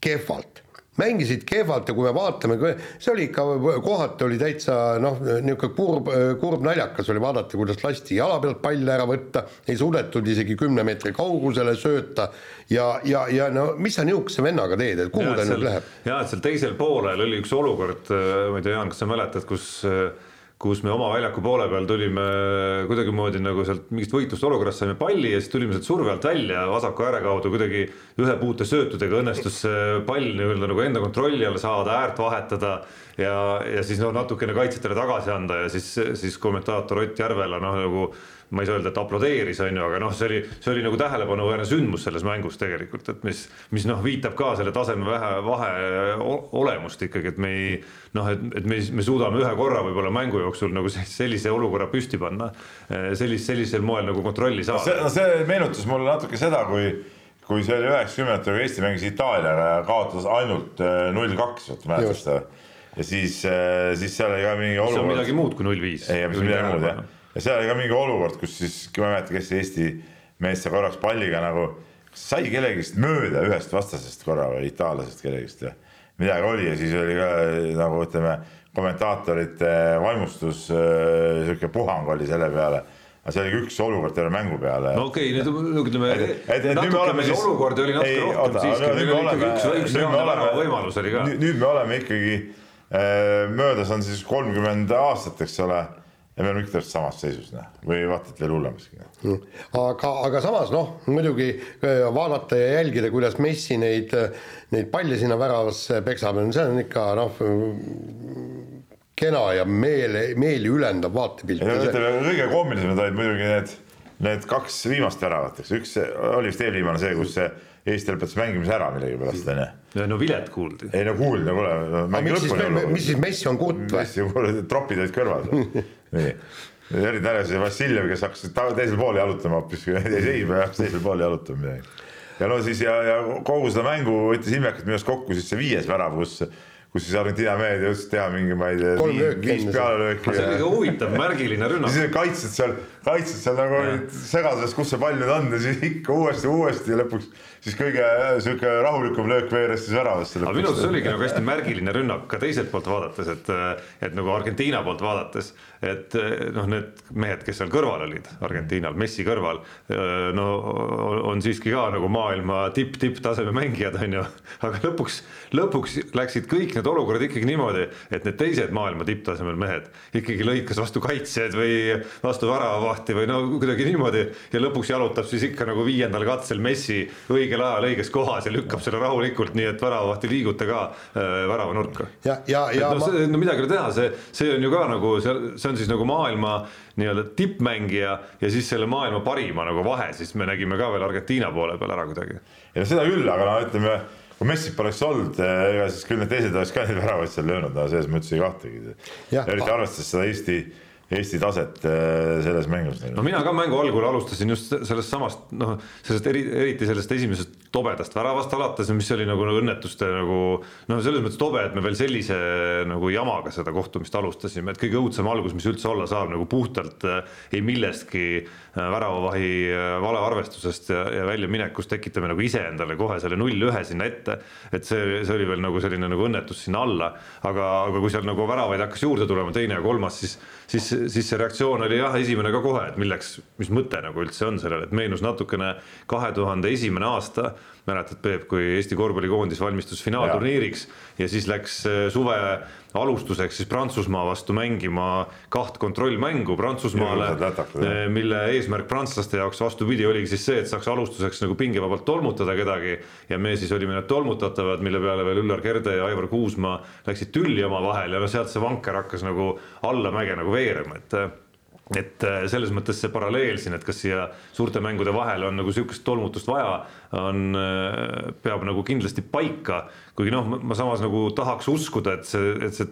kehvalt mängisid kehvalt ja kui me vaatame, see oli ikka, kohati oli täitsa noh, niisugune kurb, kurb naljakas oli vaadata, kuidas lasti jala pealt palli ära võtta, ei suudetud isegi kümne meetri kaugusele sööta ja, ja, ja no mis sa niisuguse vennaga teed, et kuhu ja, ta nüüd läheb? jaa, et seal teisel poolel oli üks olukord, ma ei tea, Jaan, kas sa mäletad, kus kus me oma väljaku poole peal tulime kuidagimoodi nagu sealt mingist võitlust olukorrast saime palli ja siis tulime sealt surve alt välja vasaku ääre kaudu kuidagi ühe puute söötudega õnnestus see pall nii-öelda nagu enda kontrolli alla saada, äärt vahetada ja, ja siis noh, natukene kaitsjatele tagasi anda ja siis, siis kommentaator Ott Järvela noh, nagu ma ei saa öelda, et aplodeeris, on ju, aga noh, see oli, see oli nagu tähelepanuväärne sündmus selles mängus tegelikult, et mis, mis noh, viitab ka selle taseme vähe, vahe olemust ikkagi, et me ei noh, et, et me, me suudame ühe korra võib-olla mängu jooksul nagu sellise olukorra püsti panna, sellis-, sellisel moel nagu kontrolli saada. see, no see meenutas mulle natuke seda, kui kui see oli üheksakümnendatel, kui Eesti mängis Itaaliaga ja kaotas ainult äh, null kaks, mäletad seda? ja siis, äh, siis seal oli ka mingi olukord. see on midagi muud kui null viis. ei, mis midagi muud jah ja seal oli ka mingi olukord, kus siis, ma ei mäleta, kes Eesti mees seal korraks palliga nagu sai kellegist mööda ühest vastasest korra või itaallasest kellegist ja midagi oli ja siis oli ka nagu ütleme, kommentaatorite vaimustus, äh, sihuke puhang oli selle peale aga see oli üks olukord terve mängu peale. no okei okay,, nüüd ütleme, natuke meil olukordi oli natuke ei, rohkem oota, siiski, meil oli ikkagi üks, üks reaalne värava võimalus oli ka. nüüd me oleme ikkagi, äh, möödas on siis kolmkümmend aastat, eks ole ja me oleme ikka täpselt samas seisus, noh, või vaata, et veel hullemaski. Mm. aga, aga samas noh, muidugi äh, vaadata ja jälgida, kuidas Messi neid, neid palle sinna väravasse peksab, see on ikka noh, kena ja meele, meeli ülendav vaatepilt. ütleme, kõige koomilisemad olid muidugi need, need kaks viimast väravat, eks üks oli vist eelviimane see, kus see Eesti lõpetas mängimise ära millegipärast onju. no vilet kuuldi. ei no kuuldi, no kuule. mis siis, mis siis Messi on kutt või? Messi, tropid olid kõrval nii, eriti naljas oli Vassiljev, kes hakkas teisel pool jalutama hoopis, jäi seisma ja hakkas teisel pool jalutama midagi. ja no siis ja, ja kogu seda mängu võttis ilmekalt minu arust kokku siis see viies värav, kus kus siis Argentiina mehed jõudsid teha mingi, ma ei tea, viis pealelööki. see oli ka huvitav, märgiline rünnak. siis kaitsjad seal, kaitsjad seal nagu olid segaduses, kus see pall nüüd on ja siis ikka uuesti, uuesti ja lõpuks siis kõige sihuke rahulikum löök veeres siis väravasse. aga minu arust see oligi nagu hästi märgiline rünnak ka teiselt poolt vaadates, et, et nagu Argentiina poolt vaadates, et noh, need mehed, kes seal kõrval olid, Argentiinal, Messi kõrval, no on siiski ka nagu maailma tipp, tipptaseme mängijad, on ju, aga lõpuks, lõpuks läksid kõik need olukorrad ikkagi niimoodi, et need teised maailma tipptasemel mehed ikkagi lõid kas vastu kaitsjad või vastu väravavahti või no kuidagi niimoodi ja lõpuks jalutab siis ikka nagu viiendal katsel Messi õige õigel ajal õiges kohas ja lükkab selle rahulikult, nii et väravavaht ei liiguta ka äh, väravanurka. ja, ja, ja no, ma... no midagi ei ole teha, see, see on ju ka nagu see, see on siis nagu maailma nii-öelda tippmängija ja siis selle maailma parima nagu vahe, siis me nägime ka veel Argentiina poole peal ära kuidagi. ja seda küll, aga no ütleme kui Messi poleks olnud, ega siis küll need teised oleks ka neid väravaid seal löönud, no selles mõttes ei kahtlegi. eriti arvestades seda Eesti Eesti taset äh, selles mängus. no mina ka mängu algul alustasin just sellest samast noh, sellest eri, eriti sellest esimesest tobedast väravast alates, mis oli nagu, õnnetuste nagu noh, selles mõttes tobe, et me veel sellise nagu jamaga seda kohtumist alustasime, et kõige õudsem algus, mis üldse olla saab nagu puhtalt äh, ei millestki äh, väravavahi valearvestusest ja, ja väljaminekust tekitame nagu iseendale kohe selle null-ühe sinna ette. et see, see oli veel nagu selline nagu õnnetus sinna alla, aga, aga kui seal nagu väravaid hakkas juurde tulema, teine ja kolmas, siis siis siis see reaktsioon oli jah, esimene ka kohe, et milleks, mis mõte nagu üldse on sellel, et meenus natukene kahe tuhande esimene aasta mäletad, Peep, kui Eesti korvpallikoondis valmistus finaalturniiriks ja. ja siis läks äh, suve alustuseks siis Prantsusmaa vastu mängima kaht kontrollmängu Prantsusmaale, äh, mille eesmärk prantslaste jaoks vastupidi oligi siis see, et saaks alustuseks nagu pingevabalt tolmutada kedagi ja me siis olime need tolmutatavad, mille peale veel Üllar Kerde ja Aivar Kuusmaa läksid tülli omavahel ja no sealt see vanker hakkas nagu allamäge nagu veerema, et äh, et äh, selles mõttes see paralleel siin, et kas siia suurte mängude vahele on nagu sihukest tolmutust vaja, on, äh, peab nagu kindlasti paika. kuigi noh, ma samas nagu tahaks uskuda, et see, et see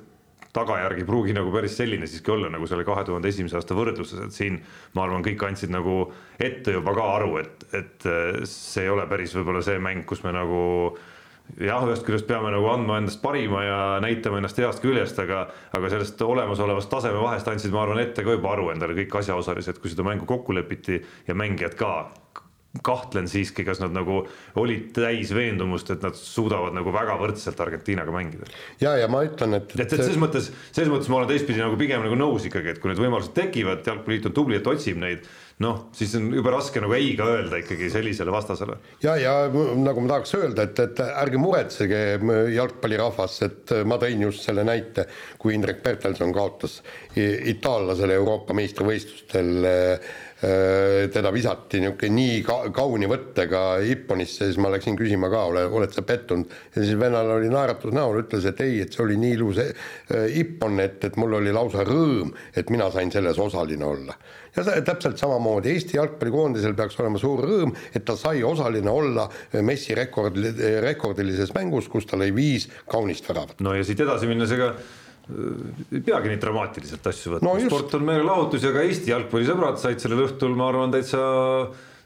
tagajärg ei pruugi nagu päris selline siiski olla nagu selle kahe tuhande esimese aasta võrdluses, et siin ma arvan, kõik andsid nagu ette juba ka aru, et, et äh, see ei ole päris võib-olla see mäng, kus me nagu jah, ühest küljest peame nagu andma endast parima ja näitama ennast heast küljest, aga, aga sellest olemasolevast taseme vahest andsid, ma arvan, ette ka juba aru endale kõik asjaosalised, kui seda mängu kokku lepiti ja mängijad ka kahtlen siiski, kas nad nagu olid täis veendumust, et nad suudavad nagu väga võrdselt Argentiinaga mängida. ja, ja ma ütlen, et, et, et selles mõttes, selles mõttes ma olen teistpidi nagu pigem nagu nõus ikkagi, et kui need võimalused tekivad, jalgpalliliit on tubli, et otsib neid noh, siis on jube raske nagu ei ka öelda ikkagi sellisele vastasele. ja, ja nagu ma tahaks öelda, et, et ärge muretsege, jalgpallirahvas, et ma tõin just selle näite, kui Indrek Pertelson kaotas itaallasele Euroopa meistrivõistlustel äh, teda visati niisugune nii ka, kauni võttega Ipponisse, siis ma läksin küsima ka, ole, oled sa pettunud? ja siis vennal oli naeratus näol, ütles, et ei, et see oli nii ilus Ippon, et, et mul oli lausa rõõm, et mina sain selles osaline olla ja täpselt samamoodi Eesti jalgpallikoondisel peaks olema suur rõõm, et ta sai osaline olla Messi rekord, rekordilises mängus, kus ta lõi viis kaunist väravat. no ja siit edasi minnes, ega ei peagi nii dramaatiliselt asju võtma no, sport on meelelahutus ja ka Eesti jalgpallisõbrad said sellel õhtul, ma arvan, täitsa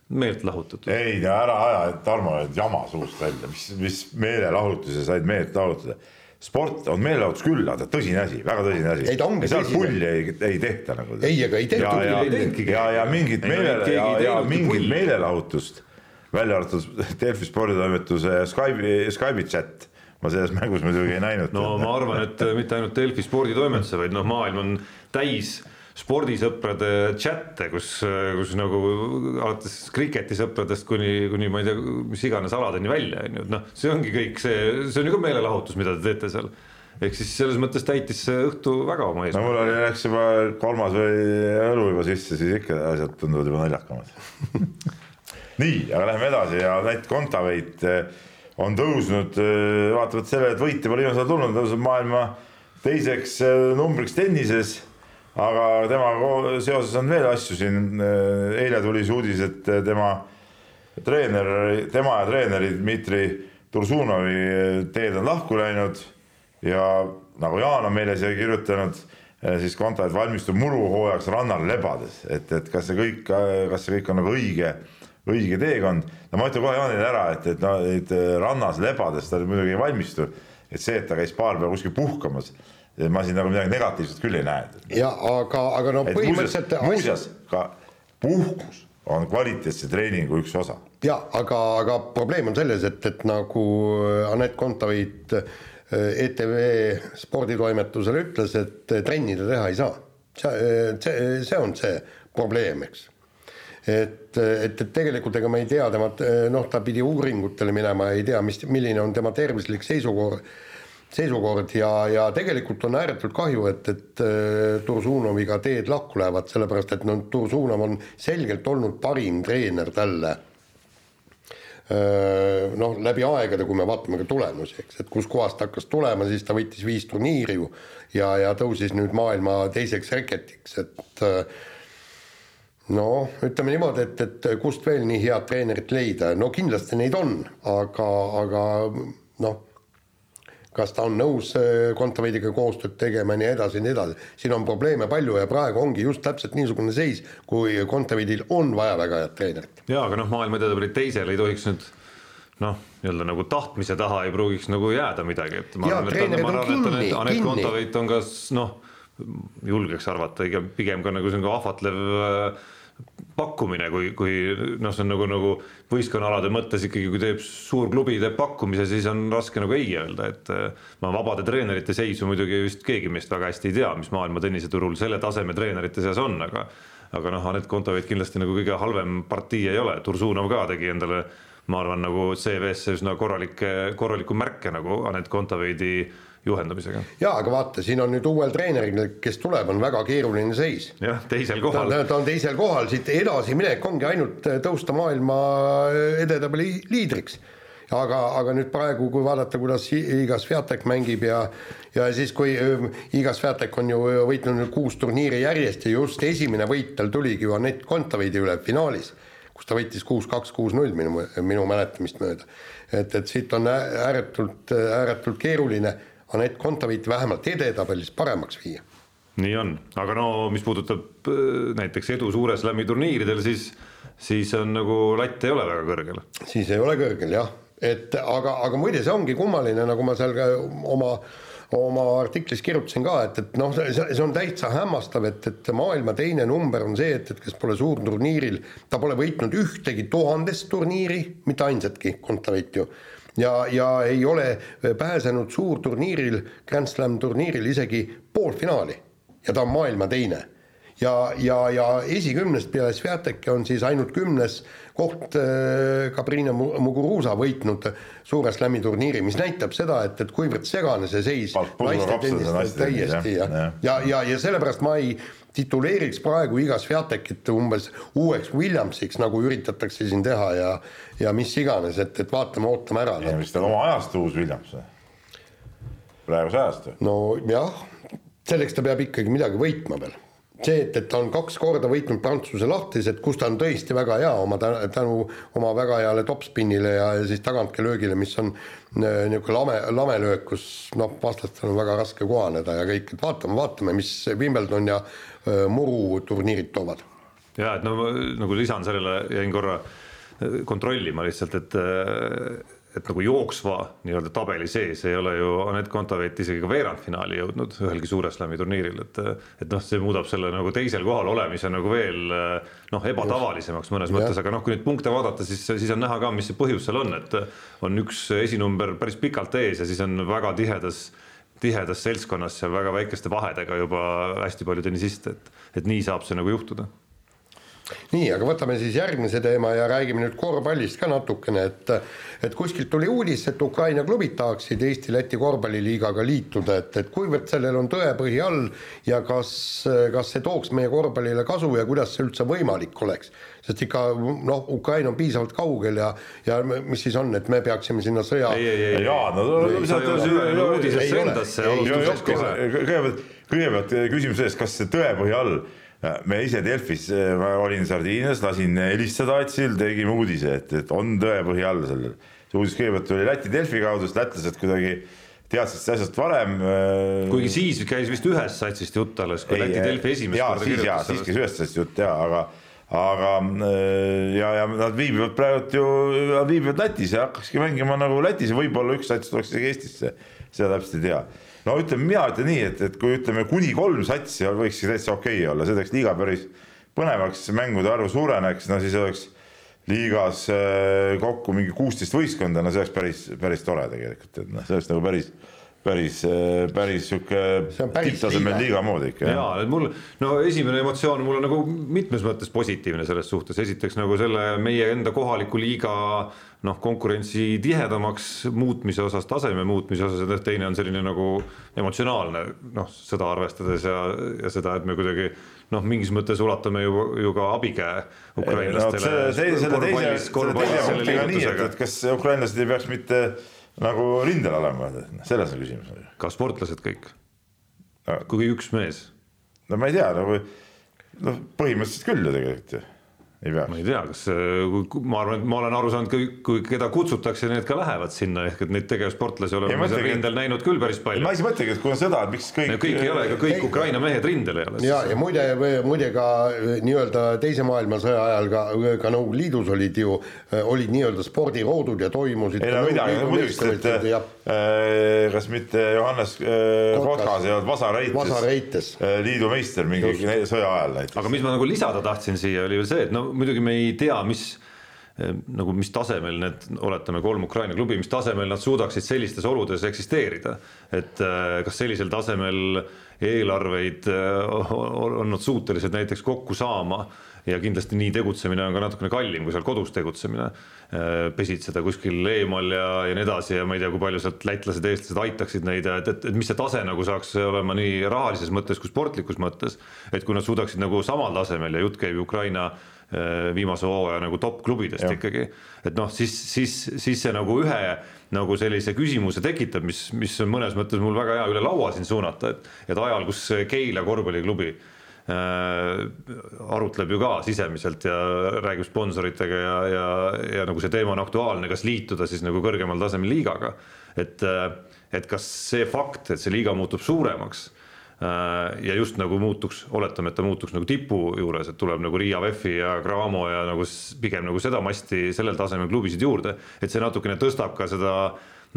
meelt lahutatud. ei no ära aja, Tarmo, jama suust välja, mis, mis meelelahutuse said meelt lahutada sport on meelelahutus küll, aga tõsine asi, väga tõsine asi. ei ta ongi tõsine. pulli ei, ei tehta nagu. ei, aga ei tehtud. ja, ja, ja, ja mingit meele ja, ja mingit meelelahutust, välja arvatud Delfi sporditoimetuse Skype'i, Skype'i chat ma selles mängus muidugi ei näinud. no ma arvan, et mitte ainult Delfi sporditoimetuse, vaid noh, maailm on täis spordisõprade chat'e, kus, kus nagu alates kriketisõpradest kuni, kuni ma ei tea, mis iganes aladeni välja, on ju, et noh, see ongi kõik see, see on ju ka meelelahutus, mida te teete seal. ehk siis selles mõttes täitis see õhtu väga oma eesmärki. no mul oli, läks juba kolmas või õlu juba sisse, siis ikka asjad tunduvad juba naljakamad nii, aga lähme edasi ja Lätt Kontaveit eh, on tõusnud, eh, vaatamata sellele, et võite pole viimasel ajal tulnud, tõusnud maailma teiseks eh, numbriks tennises. Aga temaga seoses on veel asju siin. eile tuli siis uudis, et tema treener, tema ja treeneri Dmitri Tursunovi teed on lahku läinud. Ja nagu Jaan on meile siia kirjutanud, siis Kontavet valmistub muruhooajaks rannal lebades, et, et kas see kõik, kas see kõik on nagu õige, õige teekond. no ma ütlen kohe Jaanile ära, et, et no et rannas lebades ta muidugi ei valmistu, et see, et ta käis paar päeva kuskil puhkamas ma siin nagu midagi negatiivset küll ei näe. ja aga, aga no põhimõtteliselt. muuseas ka puhkus on kvaliteetse treeningu üks osa. ja aga, aga probleem on selles, et, et nagu Anett Kontaveit ETV sporditoimetusele ütles, et trenni ta teha ei saa. see, see, see on see probleem, eks et, et, et tegelikult ega me ei tea tema, noh, ta pidi uuringutele minema, ei tea, mis, milline on tema tervislik seisukord seisukord ja, ja tegelikult on ääretult kahju, et, et äh, Tursunoviga teed lahku lähevad, sellepärast et noh, Tursunov on selgelt olnud parim treener talle. Äh, noh, läbi aegade, kui me vaatame ka tulemusi, eks, et kuskohast hakkas tulema, siis ta võitis viis turniiri ju ja, ja tõusis nüüd maailma teiseks reketiks, et äh, noh, ütleme niimoodi, et, et kust veel nii head treenerit leida, no kindlasti neid on, aga, aga noh kas ta on nõus äh, Kontaveidiga koostööd tegema ja nii edasi ja nii edasi. siin on probleeme palju ja praegu ongi just täpselt niisugune seis, kui Kontaveidil on vaja väga head treenerit. jaa, aga noh, maailma edetabeli teisel ei tohiks nüüd noh, nii-öelda nagu tahtmise taha ei pruugiks nagu jääda midagi, et ma arvan, et, ma arvan, et Anett Kontaveit on kas noh, julgeks arvata, pigem ka nagu selline ahvatlev äh, pakkumine, kui, kui noh, see on nagu, nagu võistkonnaalade mõttes ikkagi, kui teeb suur klubi teeb pakkumise, siis on raske nagu ei öelda, et ma vabade treenerite seisu muidugi vist keegi meist väga hästi ei tea, mis maailma tenniseturul selle taseme treenerite seas on, aga aga noh, Anett Kontaveit kindlasti nagu kõige halvem partii ei ole, Tursunov ka tegi endale ma arvan, nagu CV-sse üsna korralikke, korralikku märke nagu Anett Kontaveidi juhendamisega. ja aga vaata, siin on nüüd uuel treeneril, kes tuleb, on väga keeruline seis. jah, teisel kohal. ta on teisel kohal, siit edasiminek ongi ainult tõusta maailma edetabeli liidriks aga, aga nüüd praegu, kui vaadata, kuidas Iga Sviatek mängib ja ja siis, kui Iga Sviatek on ju võitnud nüüd kuus turniiri järjest ja just esimene võit tal tuligi ju Anett Kontaveidi üle finaalis, kus ta võitis kuus-kaks, kuus-null minu, minu mäletamist mööda. et, et siit on ääretult, ääretult keeruline Anett Kontaveit vähemalt edetabelis paremaks viia. nii on, aga no mis puudutab äh, näiteks edu suure slam'i turniiridel, siis, siis on nagu latt ei ole väga kõrgel. siis ei ole kõrgel jah, et aga, aga muide, see ongi kummaline, nagu ma seal ka oma oma artiklis kirjutasin ka, et, et noh, see, see on täitsa hämmastav, et, et maailma teine number on see, et, et kes pole suurturniiril, ta pole võitnud ühtegi tuhandest turniiri, mitte ainsatki, Kontaveit ju ja, ja ei ole pääsenud suurturniiril, Grand Slam turniiril isegi poolfinaali ja ta on maailma teine. ja, ja, ja esikümnest peale Sviateki on siis ainult kümnes koht äh, Gabrina Muguruza võitnud suure slam'i turniiri, mis näitab seda, et, et kuivõrd segane see seis naiste tennis täiesti ja, ja, ja, ja, ja sellepärast ma ei tituleeriks praegu iga Sviatekit umbes uueks Williamsiks, nagu üritatakse siin teha ja ja mis iganes, et, et vaatame, ootame ära. mis tal oma ajastu uus Williams või? praeguse ajastu. nojah, selleks ta peab ikkagi midagi võitma veel see, et, et ta on kaks korda võitnud Prantsuse lahtised, kus ta on tõesti väga hea oma tänu oma väga heale topspinnile ja, ja siis tagantkelöögile, mis on äh, niisugune lame, lamelöök, kus noh, vastastel on väga raske kohaneda ja kõik, et vaatame, vaatame, mis Wimbledon ja äh, Muru turniirid toovad. ja et no nagu lisan sellele, jäin korra äh, kontrollima lihtsalt, et et nagu jooksva nii-öelda tabeli sees ei ole ju Anett Kontaveit isegi ka veerandfinaali jõudnud ühelgi suure slami turniiril, et et noh, see muudab selle nagu teisel kohal olemise nagu veel noh, ebatavalisemaks mõnes mõttes, aga noh, kui neid punkte vaadata, siis, siis on näha ka, mis see põhjus seal on, et on üks esinumber päris pikalt ees ja siis on väga tihedas tihedas seltskonnas ja väga väikeste vahedega juba hästi palju tennisiste, et, et nii saab see nagu juhtuda nii, aga võtame siis järgmise teema ja räägime nüüd korvpallist ka natukene, et et kuskilt tuli uudis, et Ukraina klubid tahaksid Eesti-Läti korvpalliliigaga liituda, et, et kuivõrd sellel on tõepõhi all ja kas, kas see tooks meie korvpallile kasu ja kuidas see üldse võimalik oleks? sest ikka noh, Ukraina on piisavalt kaugel ja, ja mis siis on, et me peaksime sinna sõja. ei, ei, ei, jaa, no uudisesse endasse alustuseks kohe. kõigepealt, kõigepealt küsimuse ees, kas see tõepõhi all me ise Delfis, eh, ma olin Sardiinias, lasin helistada Atsil, tegime uudise, et, et on tõepõhi all sellel. see uudis kõigepealt tuli Läti Delfi kaudu, sest lätlased kuidagi teadsid sellest asjast varem. Eh, kuigi siis käis vist ühest satsist jutt alles, kui ei, Läti Delfi esimest korda kirjutas sellest. siis käis ühest satsist jutt jaa, aga aga ja, ja nad viibivad praegu ju, nad viibivad Lätis ja hakkakski mängima nagu Lätis ja võib-olla üks sats tuleks isegi Eestisse, seda täpselt ei tea no ütleme, mina ütlen nii, et, et kui ütleme kuni kolm satsi võiks täitsa okei okay olla, see teeks liiga päris põnevaks, mängude arv suureneks, no siis oleks liigas äh, kokku mingi kuusteist võistkonda, no see oleks päris, päris tore tegelikult, et noh, see oleks nagu päris päris, äh, päris sihuke tipptasemel liiga moodi ikka. ja, et mul, no esimene emotsioon mul on nagu mitmes mõttes positiivne selles suhtes, esiteks nagu selle meie enda kohaliku liiga noh, konkurentsi tihedamaks muutmise osas, taseme muutmise osas ja teine on selline nagu emotsionaalne noh, seda arvestades ja, ja seda, et me kuidagi noh, mingis mõttes ulatame ju, ju ka abikäe ukrainlastele no,. selle teise, selle teise punktiga nii, et, et kas ukrainlased ei peaks mitte nagu rindel olema, selles on küsimus. ka sportlased kõik no., kui üks mees. no ma ei tea, nagu noh, põhimõtteliselt küll ju tegelikult ju ei peaks ma ei tea, kas kui ma arvan, et ma olen aru saanud, kui, kui keda kutsutakse, need ka lähevad sinna, ehk et neid tegevsportlasi oleme seal rindel näinud küll päris palju. ma ise mõtlengi, et kui on sõda, et miks kõik. kõik ei ole, ega kõik Ukraina mehed rindel ei ole. ja, ja muide, muide ka nii-öelda teise maailmasõja ajal ka, ka Nõukogude Liidus olid ju, olid nii-öelda spordiroodud ja toimusid. ei no midagi, muidugi, et äh, kas mitte Johannes Kotkas ei olnud Vasareites, Vasareites. liidu meister mingi sõja ajal näiteks. aga mis ma nagu lisada tahtsin siia, oli veel see, et no muidugi me ei tea, mis eh, nagu mis tasemel need, oletame kolm Ukraina klubi, mis tasemel nad suudaksid sellistes oludes eksisteerida. et eh, kas sellisel tasemel eelarveid eh, on nad suutelised näiteks kokku saama ja kindlasti nii tegutsemine on ka natukene kallim kui seal kodus tegutsemine. pesitseda kuskil eemal ja, ja nii edasi ja ma ei tea, kui palju sealt lätlased, eestlased aitaksid neid ja et, et, et mis see tase nagu saaks olema nii rahalises mõttes kui sportlikus mõttes. et kui nad suudaksid nagu samal tasemel ja jutt käib Ukraina Äh, viimase hooaja nagu top klubidest ja. ikkagi. et noh, siis, siis, siis see nagu ühe nagu sellise küsimuse tekitab, mis, mis on mõnes mõttes mul väga hea üle laua siin suunata, et, et ajal, kus Keila korvpalliklubi äh, arutleb ju ka sisemiselt ja räägib sponsoritega ja, ja, ja nagu see teema on aktuaalne, kas liituda siis nagu kõrgemal tasemel liigaga. et, äh, et kas see fakt, et see liiga muutub suuremaks Äh, ja just nagu muutuks, oletame, et ta muutuks nagu tipu juures, et tuleb nagu Riia VEF-i ja Cramo ja nagu pigem nagu seda masti sellel tasemel klubisid juurde, et see natukene tõstab ka seda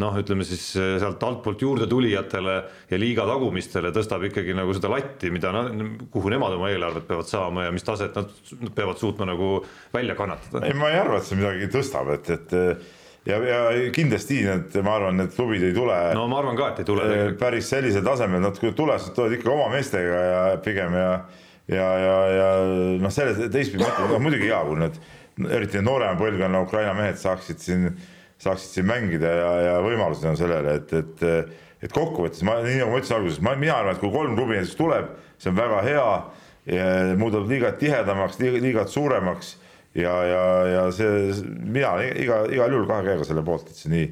noh, ütleme siis äh, sealt altpoolt juurde tulijatele ja liiga tagumistele tõstab ikkagi nagu seda latti, mida, kuhu nemad oma eelarvet peavad saama ja mis taset nad peavad suutma nagu välja kannatada. ei, ma ei arva, et see midagi tõstab, et, et ja, ja kindlasti need, ma arvan, need klubid ei tule. no ma arvan ka, et ei tule. päris sellisel tasemel, nad kui tulevad, siis tulevad ikka oma meestega ja pigem ja, ja, ja, ja noh, selle teistpidi mõtled, noh muidugi hea, kui need eriti need noorema põlvkonna Ukraina mehed saaksid siin, saaksid siin mängida ja, ja võimalused on sellele, et, et, et kokkuvõttes ma, nii nagu ma ütlesin alguses, ma, mina arvan, et kui kolm klubi näiteks tuleb, see on väga hea, muudab liigat tihedamaks, liigat suuremaks ja, ja, ja see, mina iga, igal juhul kahe käega selle poolt, et see nii,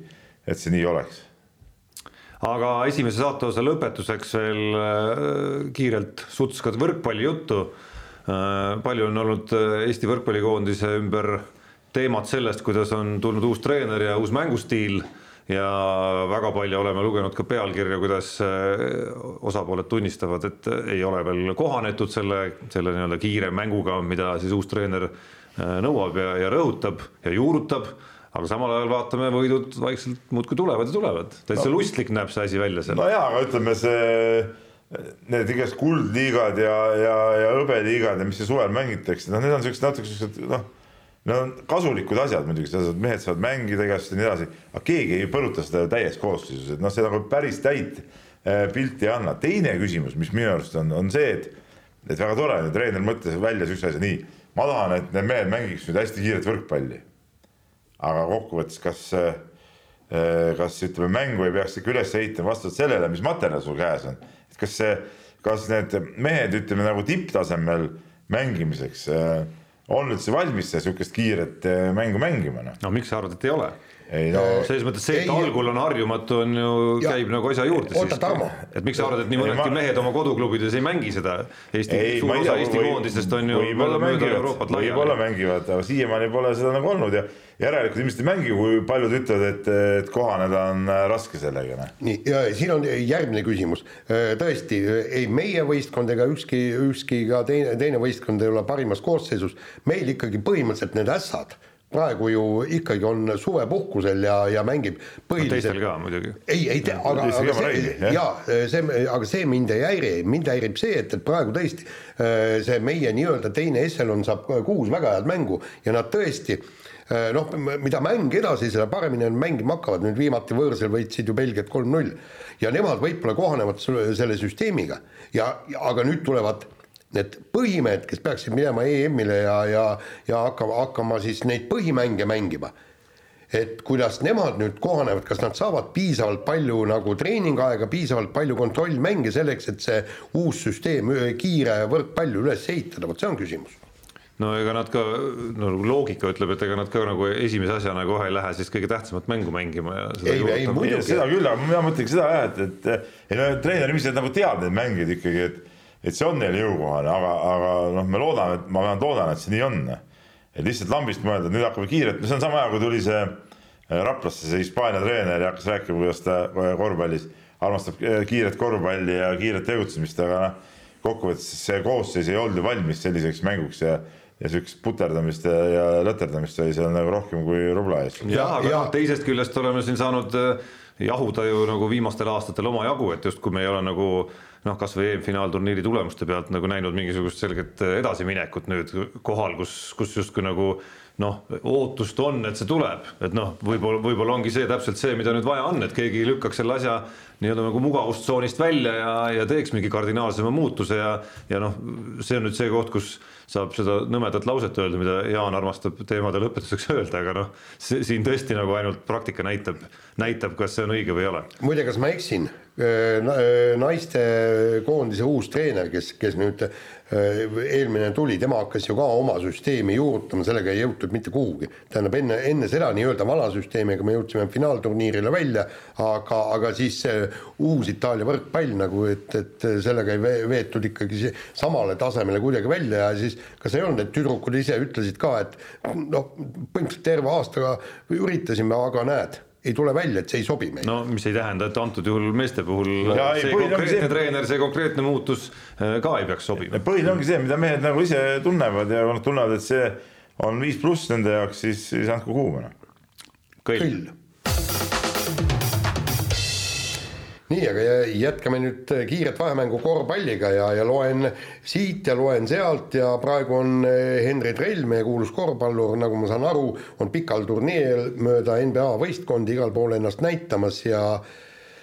et see nii oleks. aga esimese saateosa lõpetuseks veel äh, kiirelt sutskat võrkpallijuttu. Äh, palju on olnud äh, Eesti võrkpallikoondise ümber teemat sellest, kuidas on tulnud uus treener ja uus mängustiil ja väga palju oleme lugenud ka pealkirja, kuidas osapooled tunnistavad, et ei ole veel kohanetud selle, selle nii-öelda kiire mänguga, mida siis uus treener nõuab ja, ja rõhutab ja juurutab, aga samal ajal vaatame, võidud vaikselt muudkui tulevad ja tulevad, täitsa no. lustlik näeb see asi välja seal. no jaa, aga ütleme see, need igast kuldliigad ja, ja, ja hõbeliigad ja mis suvel mängitakse, noh, need on siuksed natuke siuksed noh, need on kasulikud asjad muidugi, seda mehed saavad mängida igast ja nii edasi, aga keegi ei põruta seda täies koosseisus, et noh, see nagu päris täit äh, pilti ei anna. teine küsimus, mis minu arust on, on see, et, et väga tore, treener mõtles välja siukse asja, nii ma tahan, et need mehed mängiks nüüd hästi kiiret võrkpalli. aga kokkuvõttes, kas, eh, kas ütleme, mängu ei peaks ikka üles ehitama vastavalt sellele, mis materjal sul käes on, et kas see, kas need mehed, ütleme nagu tipptasemel mängimiseks eh, on üldse valmis sihukest kiiret mängu mängima, noh. no miks sa arvad, et ei ole? Ei no selles mõttes see, et ei, algul on harjumatu, on ju, käib nagu asja juurde. oota, Tarmo. et miks sa arvad, et nii mõnedki ma... mehed oma koduklubides ei mängi seda Eesti, suur osa Eesti koondistest on ju võib-olla mängivad, võib-olla mängivad, aga siiamaani pole seda nagu olnud ja järelikult ilmselt ei mängi, kui paljud ütlevad, et, et kohaneda on äh, raske sellega. Noh. nii, ja siin on järgmine küsimus. Äh, tõesti, ei meie võistkond ega ükski, ükski ka teine, teine võistkond ei ole parimas koosseisus. meil ikkagi põhimõtteliselt need ässad praegu ju ikkagi on suvepuhkusel ja, ja mängib põhiliselt no,. teistel ka muidugi. ei, ei tea, aga, aga see, jaa, see, aga see mind ei häiri, mind häirib see, et, et praegu tõesti äh, see meie nii-öelda teine ešelon saab kuus väga head mängu ja nad tõesti äh, noh, mida mäng edasi, seda paremini nad mängima hakkavad, nüüd viimati võõrsil võitsid ju Belgiat kolm-null. Ja nemad võib-olla kohanevad selle süsteemiga. Ja, aga nüüd tulevad need põhimehed, kes peaksid minema EM-ile ja, ja, ja hakkama, hakkama siis neid põhimänge mängima, et kuidas nemad nüüd kohanevad, kas nad saavad piisavalt palju nagu treeningaega, piisavalt palju kontrollmänge selleks, et see uus süsteem, kiire võrkpall üles ehitada, vot see on küsimus. No ega nad ka, no loogika ütleb, et ega nad ka nagu esimese asjana kohe ei lähe siis kõige tähtsamat mängu mängima ja ei, ei muidugi, seda küll, aga mina mõtlengi seda jah, et, et ei no treener ilmselt nagu teab neid mängijaid ikkagi, et et see on neile jõukohane, aga, aga noh, me loodame, et ma vähemalt loodan, et see nii on. et lihtsalt lambist mõelda, et nüüd hakkame kiirelt, no see on sama hea, kui tuli see äh, Raplasse see Hispaania treener ja hakkas rääkima, kuidas ta korvpallis armastab äh, kiiret korvpalli ja kiiret tegutsemist, aga noh, kokkuvõttes see koosseis ei olnud ju valmis selliseks mänguks ja ja sihukest puterdamist ja, ja lõterdamist oli seal nagu rohkem kui rubla ees. jah, aga noh, teisest küljest oleme siin saanud jahuda ju nagu viimastel aastatel omajagu, et justkui me ei ole nagu noh, kasvõi EM-finaalturniiri tulemuste pealt nagu näinud mingisugust selget edasiminekut nüüd kohal, kus, kus justkui nagu noh, ootust on, et see tuleb, et noh, võib-olla, võib-olla ongi see täpselt see, mida nüüd vaja on, et keegi lükkaks selle asja nii-öelda nagu mugavustsoonist välja ja, ja teeks mingi kardinaalsema muutuse ja, ja noh, see on nüüd see koht, kus saab seda nõmedat lauset öelda, mida Jaan armastab teemade lõpetuseks öelda, aga noh, siin tõesti nagu ainult praktika näitab, näitab, kas see on õige või ei ole. muide, kas ma eksin, Äh, äh, naistekoondise uus treener, kes, kes nüüd äh, eelmine tuli, tema hakkas ju ka oma süsteemi juurutama, sellega ei jõutud mitte kuhugi. tähendab, enne, enne seda nii-öelda vana süsteemiga me jõudsime finaalturniirile välja, aga, aga siis see uus Itaalia võrkpall nagu, et, et sellega ei veetud ikkagi samale tasemele kuidagi välja ja siis kas ei olnud, et tüdrukud ise ütlesid ka, et noh, põhimõtteliselt terve aastaga üritasime, aga näed ei tule välja, et see ei sobi meile. no mis ei tähenda, et antud juhul meeste puhul ja, see ei, konkreetne see... treener, see konkreetne muutus äh, ka ei peaks sobima. põhiline ongi see, mida mehed nagu ise tunnevad ja kui nad tunnevad, et see on viis pluss nende jaoks, siis, siis andku kuuma. Noh. kõll, kõll nii, aga jätkame nüüd kiiret vahemängu korvpalliga ja, ja loen siit ja loen sealt ja praegu on eh, Henri Trell, meie kuulus korvpallur, nagu ma saan aru, on pikal turniiril mööda NBA võistkondi igal pool ennast näitamas ja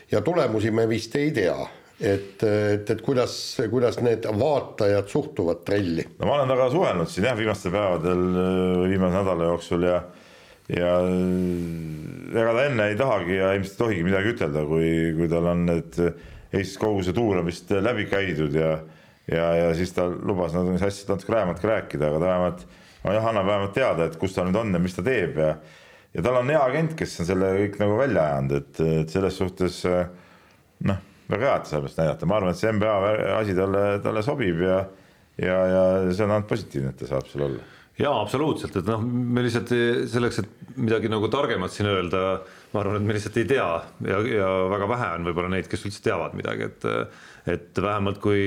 ja tulemusi me vist ei tea et, et, et kuidas, kuidas need vaatajad suhtuvad trelli? no ma olen temaga suhelnud siin jah, viimastel päevadel, viimase nädala jooksul ja ja ega ta enne ei tahagi ja ilmselt ei tohigi midagi ütelda, kui, kui tal on need Eestis kogu see tuur on vist läbi käidud ja ja, ja siis ta lubas nendest asjadest natuke lähemalt ka rääkida, aga ta vähemalt, no jah, annab vähemalt teada, et kus ta nüüd on ja mis ta teeb ja ja tal on hea agent, kes on selle kõik nagu välja ajanud, et, et selles suhtes noh, väga hea, et ta saab ennast näidata, ma arvan, et see NBA asi talle, talle sobib ja ja, ja see on ainult positiivne, et ta saab seal olla jaa, absoluutselt, et noh, me lihtsalt selleks, et midagi nagu targemat siin öelda, ma arvan, et me lihtsalt ei tea. Ja, ja väga vähe on võib-olla neid, kes üldse teavad midagi, et et vähemalt kui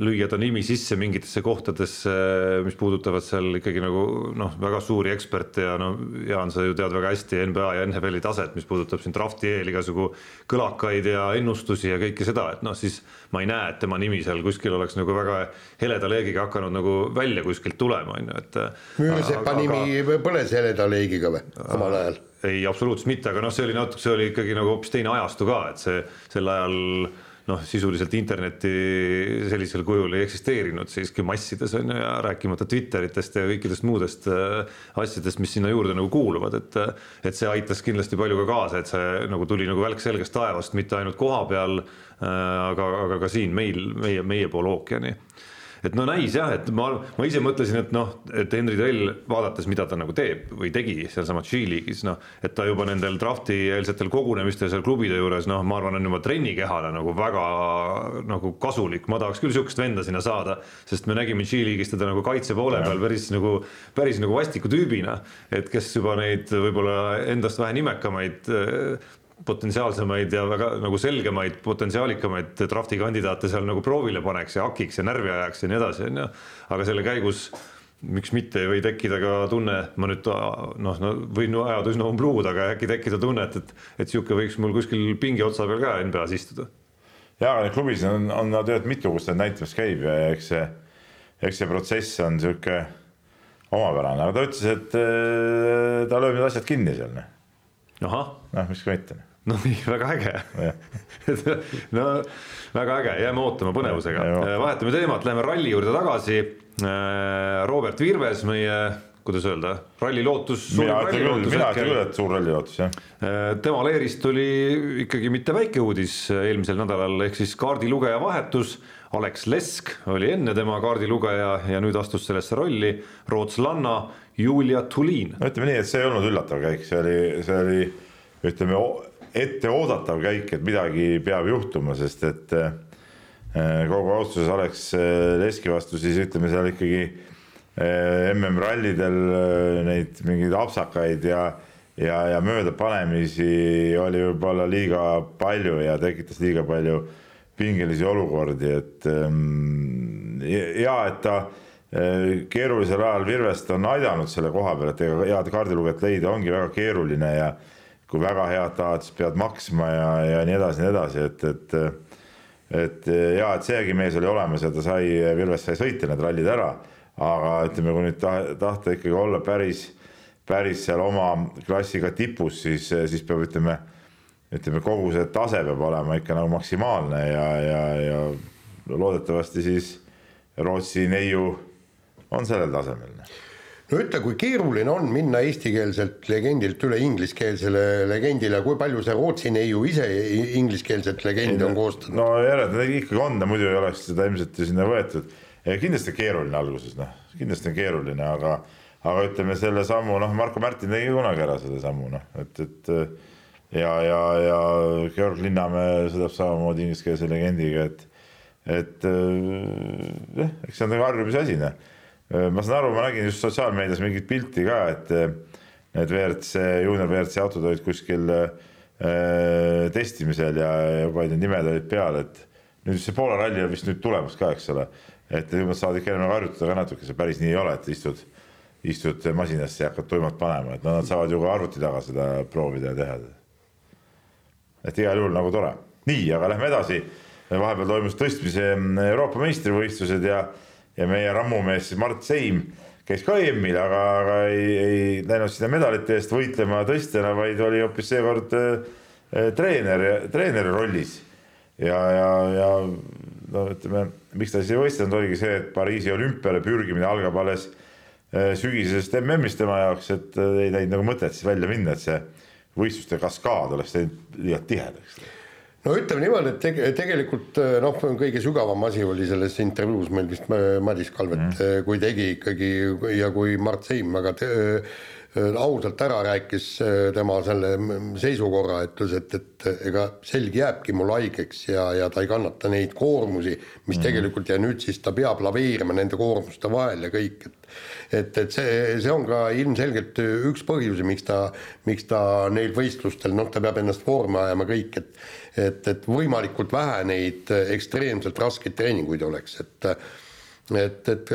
lüüa ta nimi sisse mingitesse kohtadesse, mis puudutavad seal ikkagi nagu noh, väga suuri eksperte ja no Jaan, sa ju tead väga hästi NBA ja NFL-i taset, mis puudutab siin drafti eel igasugu kõlakaid ja ennustusi ja kõike seda, et noh, siis ma ei näe, et tema nimi seal kuskil oleks nagu väga heleda leegiga hakanud nagu välja kuskilt tulema, on ju, et. Müürisepa nimi põles heleda leegiga või omal ajal? ei, absoluutselt mitte, aga noh, see oli natuke, see oli ikkagi nagu hoopis teine ajastu ka, et see sel ajal noh, sisuliselt internetti sellisel kujul ei eksisteerinud siiski massides on ju ja rääkimata Twitteritest ja kõikidest muudest äh, asjadest, mis sinna juurde nagu kuuluvad, et et see aitas kindlasti palju ka kaasa, et see nagu tuli nagu välk selgest taevast, mitte ainult koha peal, äh, aga, aga ka siin meil, meie, meie pool ookeani et no näis jah, et ma, ma ise mõtlesin, et noh, et Henri Trell, vaadates, mida ta nagu teeb või tegi sealsamas G-liigis, noh, et ta juba nendel drafti eelsetel kogunemistel seal klubide juures, noh, ma arvan, on juba trennikehale nagu väga nagu kasulik, ma tahaks küll sihukest venda sinna saada, sest me nägime G-liigis teda nagu kaitse poole peal päris nagu, päris nagu vastiku tüübina, et kes juba neid võib-olla endast vähe nimekamaid potentsiaalsemaid ja väga nagu selgemaid, potentsiaalikamaid drafti kandidaate seal nagu proovile paneks ja hakiks ja närvi ajaks ja nii edasi, on ju. aga selle käigus miks mitte ei või tekkida ka tunne, ma nüüd noh no,, võin ajada üsna umbluud, aga äkki tekkida tunne, et, et, sihuke võiks mul kuskil pingi otsa peal ka NBA-s istuda. ja, aga klubis on, on no tegelikult mitu, kus ta näitamas käib ja eks see, eks see protsess on sihuke omapärane, aga ta ütles, et äh, ta lööb need asjad kinni seal. noh, miks ka mitte no nii, väga äge no väga äge, jääme ootama põnevusega. vahetame teemat, läheme ralli juurde tagasi. Äh, Robert Virves, meie, kuidas öelda, ralli lootus. mina ütlen küll, mina ütlen küll, et suur ralli lootus, jah. Äh, tema leerist tuli ikkagi mitte väike uudis eelmisel nädalal, ehk siis kaardilugeja vahetus. Alex Lesk oli enne tema kaardilugeja ja nüüd astus sellesse rolli rootslanna Julia Tulin. no ütleme nii, et see ei olnud üllatav käik, see oli, see oli ütleme etteoodatav käik, et midagi peab juhtuma, sest et äh, kogu austuses Alex äh, Leski vastu, siis ütleme seal ikkagi MM-rallidel neid mingeid apsakaid ja, ja, ja möödapanemisi oli võib-olla liiga palju ja tekitas liiga palju pingelisi olukordi, et ähm, ja et ta keerulisel ajal Virvest on aidanud selle koha peal, et ega head kaardilugejat leida ongi väga keeruline ja kui väga head tahad, siis pead maksma ja, ja nii edasi, nii edasi, et, et et ja, et seegi mees oli olemas ja ta sai, Virves sai sõita need rallid ära, aga ütleme, kui nüüd tahta ikkagi olla päris, päris seal oma klassiga tipus, siis, siis peab, ütleme, ütleme, kogu see tase peab olema ikka nagu maksimaalne ja, ja, ja loodetavasti siis Rootsi neiu on sellel tasemel no ütle, kui keeruline on minna eestikeelselt legendilt üle ingliskeelsele legendile, kui palju see Rootsi neiu ise ingliskeelset legendi on koostanud? no järelikult ikkagi on, muidu ei oleks seda ilmselt ju sinna võetud. kindlasti keeruline alguses, noh, kindlasti on keeruline, aga, aga ütleme selle sammu, noh, Marko Märtin tegi kunagi ära selle sammu, noh, et, et ja, ja, ja Georg Linnamäe sõidab samamoodi ingliskeelse legendiga, et, et jah, eks see on nagu harjumise asi, noh Äh, ma saan aru, ma nägin just sotsiaalmeedias mingit pilti ka, et äh, need WRC, juunior WRC autod olid kuskil äh, testimisel ja juba need nimed olid peal, et nüüd see Poola ralli on vist nüüd tulemas ka, eks ole. et nüüd nad saavad ikka enam harjutada ka natuke, see päris nii ei ole, et istud, istud masinasse ja hakkad tuimalt panema, et no nad saavad ju ka arvuti taga seda proovida ja teha. et igal juhul nagu tore. nii, aga lähme edasi. vahepeal toimus tõstmise Euroopa meistrivõistlused ja ja meie rammumees siis Mart Seim käis ka EM-il, aga, aga ei, ei läinud sinna medalite eest võitlema tõstjana, vaid oli hoopis seekord äh, treener, treeneri rollis. ja, ja, ja no ütleme, miks ta siis ei võistelnud, oligi see, et Pariisi olümpiale pürgimine algab alles äh, sügisesest MM-ist tema jaoks, et äh, ei näinud nagu mõtet siis välja minna, et see võistluste kaskaad oleks teinud liialt tihedaks no ütleme niimoodi, et tege, tegelikult eh, noh, kõige sügavam asi oli selles intervjuus meil vist Madis Kalvet mm, kui tegi ikkagi ja kui Mart Seim väga te, eh, ausalt ära rääkis tema selle seisukorra, ütles, et, et ega selg jääbki mul haigeks ja, ja ta ei kannata neid koormusi, mis mm. tegelikult ja nüüd siis ta peab laveerima nende koormuste vahel ja kõik, et et, et see, see on ka ilmselgelt üks põhjusi, miks ta, miks ta neil võistlustel, noh, ta peab ennast vormi ajama kõik, et et, et võimalikult vähe neid ekstreemselt raskeid treeninguid oleks, et et, et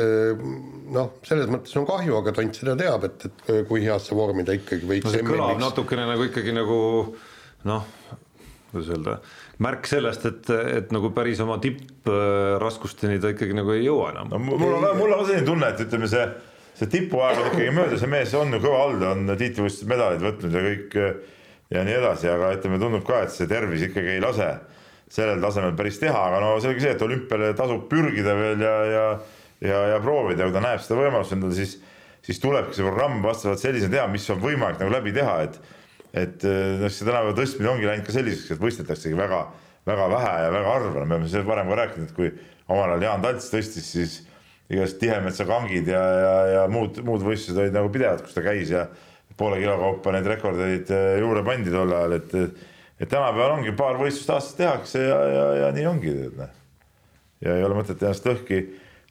noh, selles mõttes on kahju, aga tont seda teab, et, et kui heasse vormi ta ikkagi võiks no see kõlab miks... natukene nagu ikkagi nagu noh, kuidas öelda, märk sellest, et, et nagu päris oma tippraskusteni ta ikkagi nagu ei jõua enam no,. mul on mul on selline tunne, et ütleme, see, see tipuaeg on ikkagi möödas, see mees on ju kõva all, on tiitlivõistlustes medaleid võtnud ja kõik ja nii edasi, aga ütleme, tundub ka, et see tervis ikkagi ei lase sellel tasemel päris teha, aga no selge see, et olümpiale tasub pürgida veel ja, ja ja, ja proovida, kui ta näeb seda võimalust endale, siis, siis tulebki see programm vastavalt sellisena teha, mis on võimalik nagu läbi teha, et et noh, see tänapäeva tõstmine ongi läinud ka selliseks, et võistletaksegi väga, väga vähe ja väga harva, me oleme sellest varem ka rääkinud, et kui omal ajal Jaan Talts tõstis, siis igasugused Tihemetsa kangid ja, ja, ja muud, muud võistlused olid nagu pidevad, kus ta käis ja poole kilo kaupa neid rekordeid äh, juurde pandi tol ajal, et et tänapäeval ongi paar võistlust aastas tehakse ja, ja, ja nii ongi, noh. ja ei ole mõtet ennast lõhki,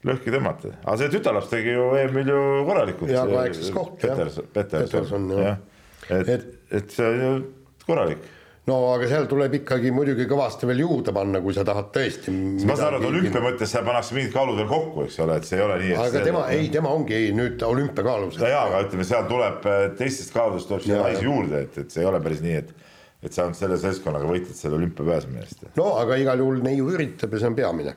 lõhki tõmmata, aga see tütarlaps tegi ju EM-il ju korralikult. ja kaheksas koht jah. Peterson, jah, et, et, et see on ju korralik no aga seal tuleb ikkagi muidugi kõvasti veel juurde panna, kui sa tahad tõesti. ma saan aru, et olümpia mõttes seal pannakse mingid kaalud veel kokku, eks ole, et see ei ole nii. aga tema, ei, tema ongi ei, nüüd olümpiakaalus. ja, ja, aga ütleme, seal tuleb teistest kaaludest tuleb siia naisi juurde, et, et see ei ole päris nii, et et sa selle seltskonnaga võitled selle olümpia pääsemise eest. no aga igal juhul neiu üritab ja see on peamine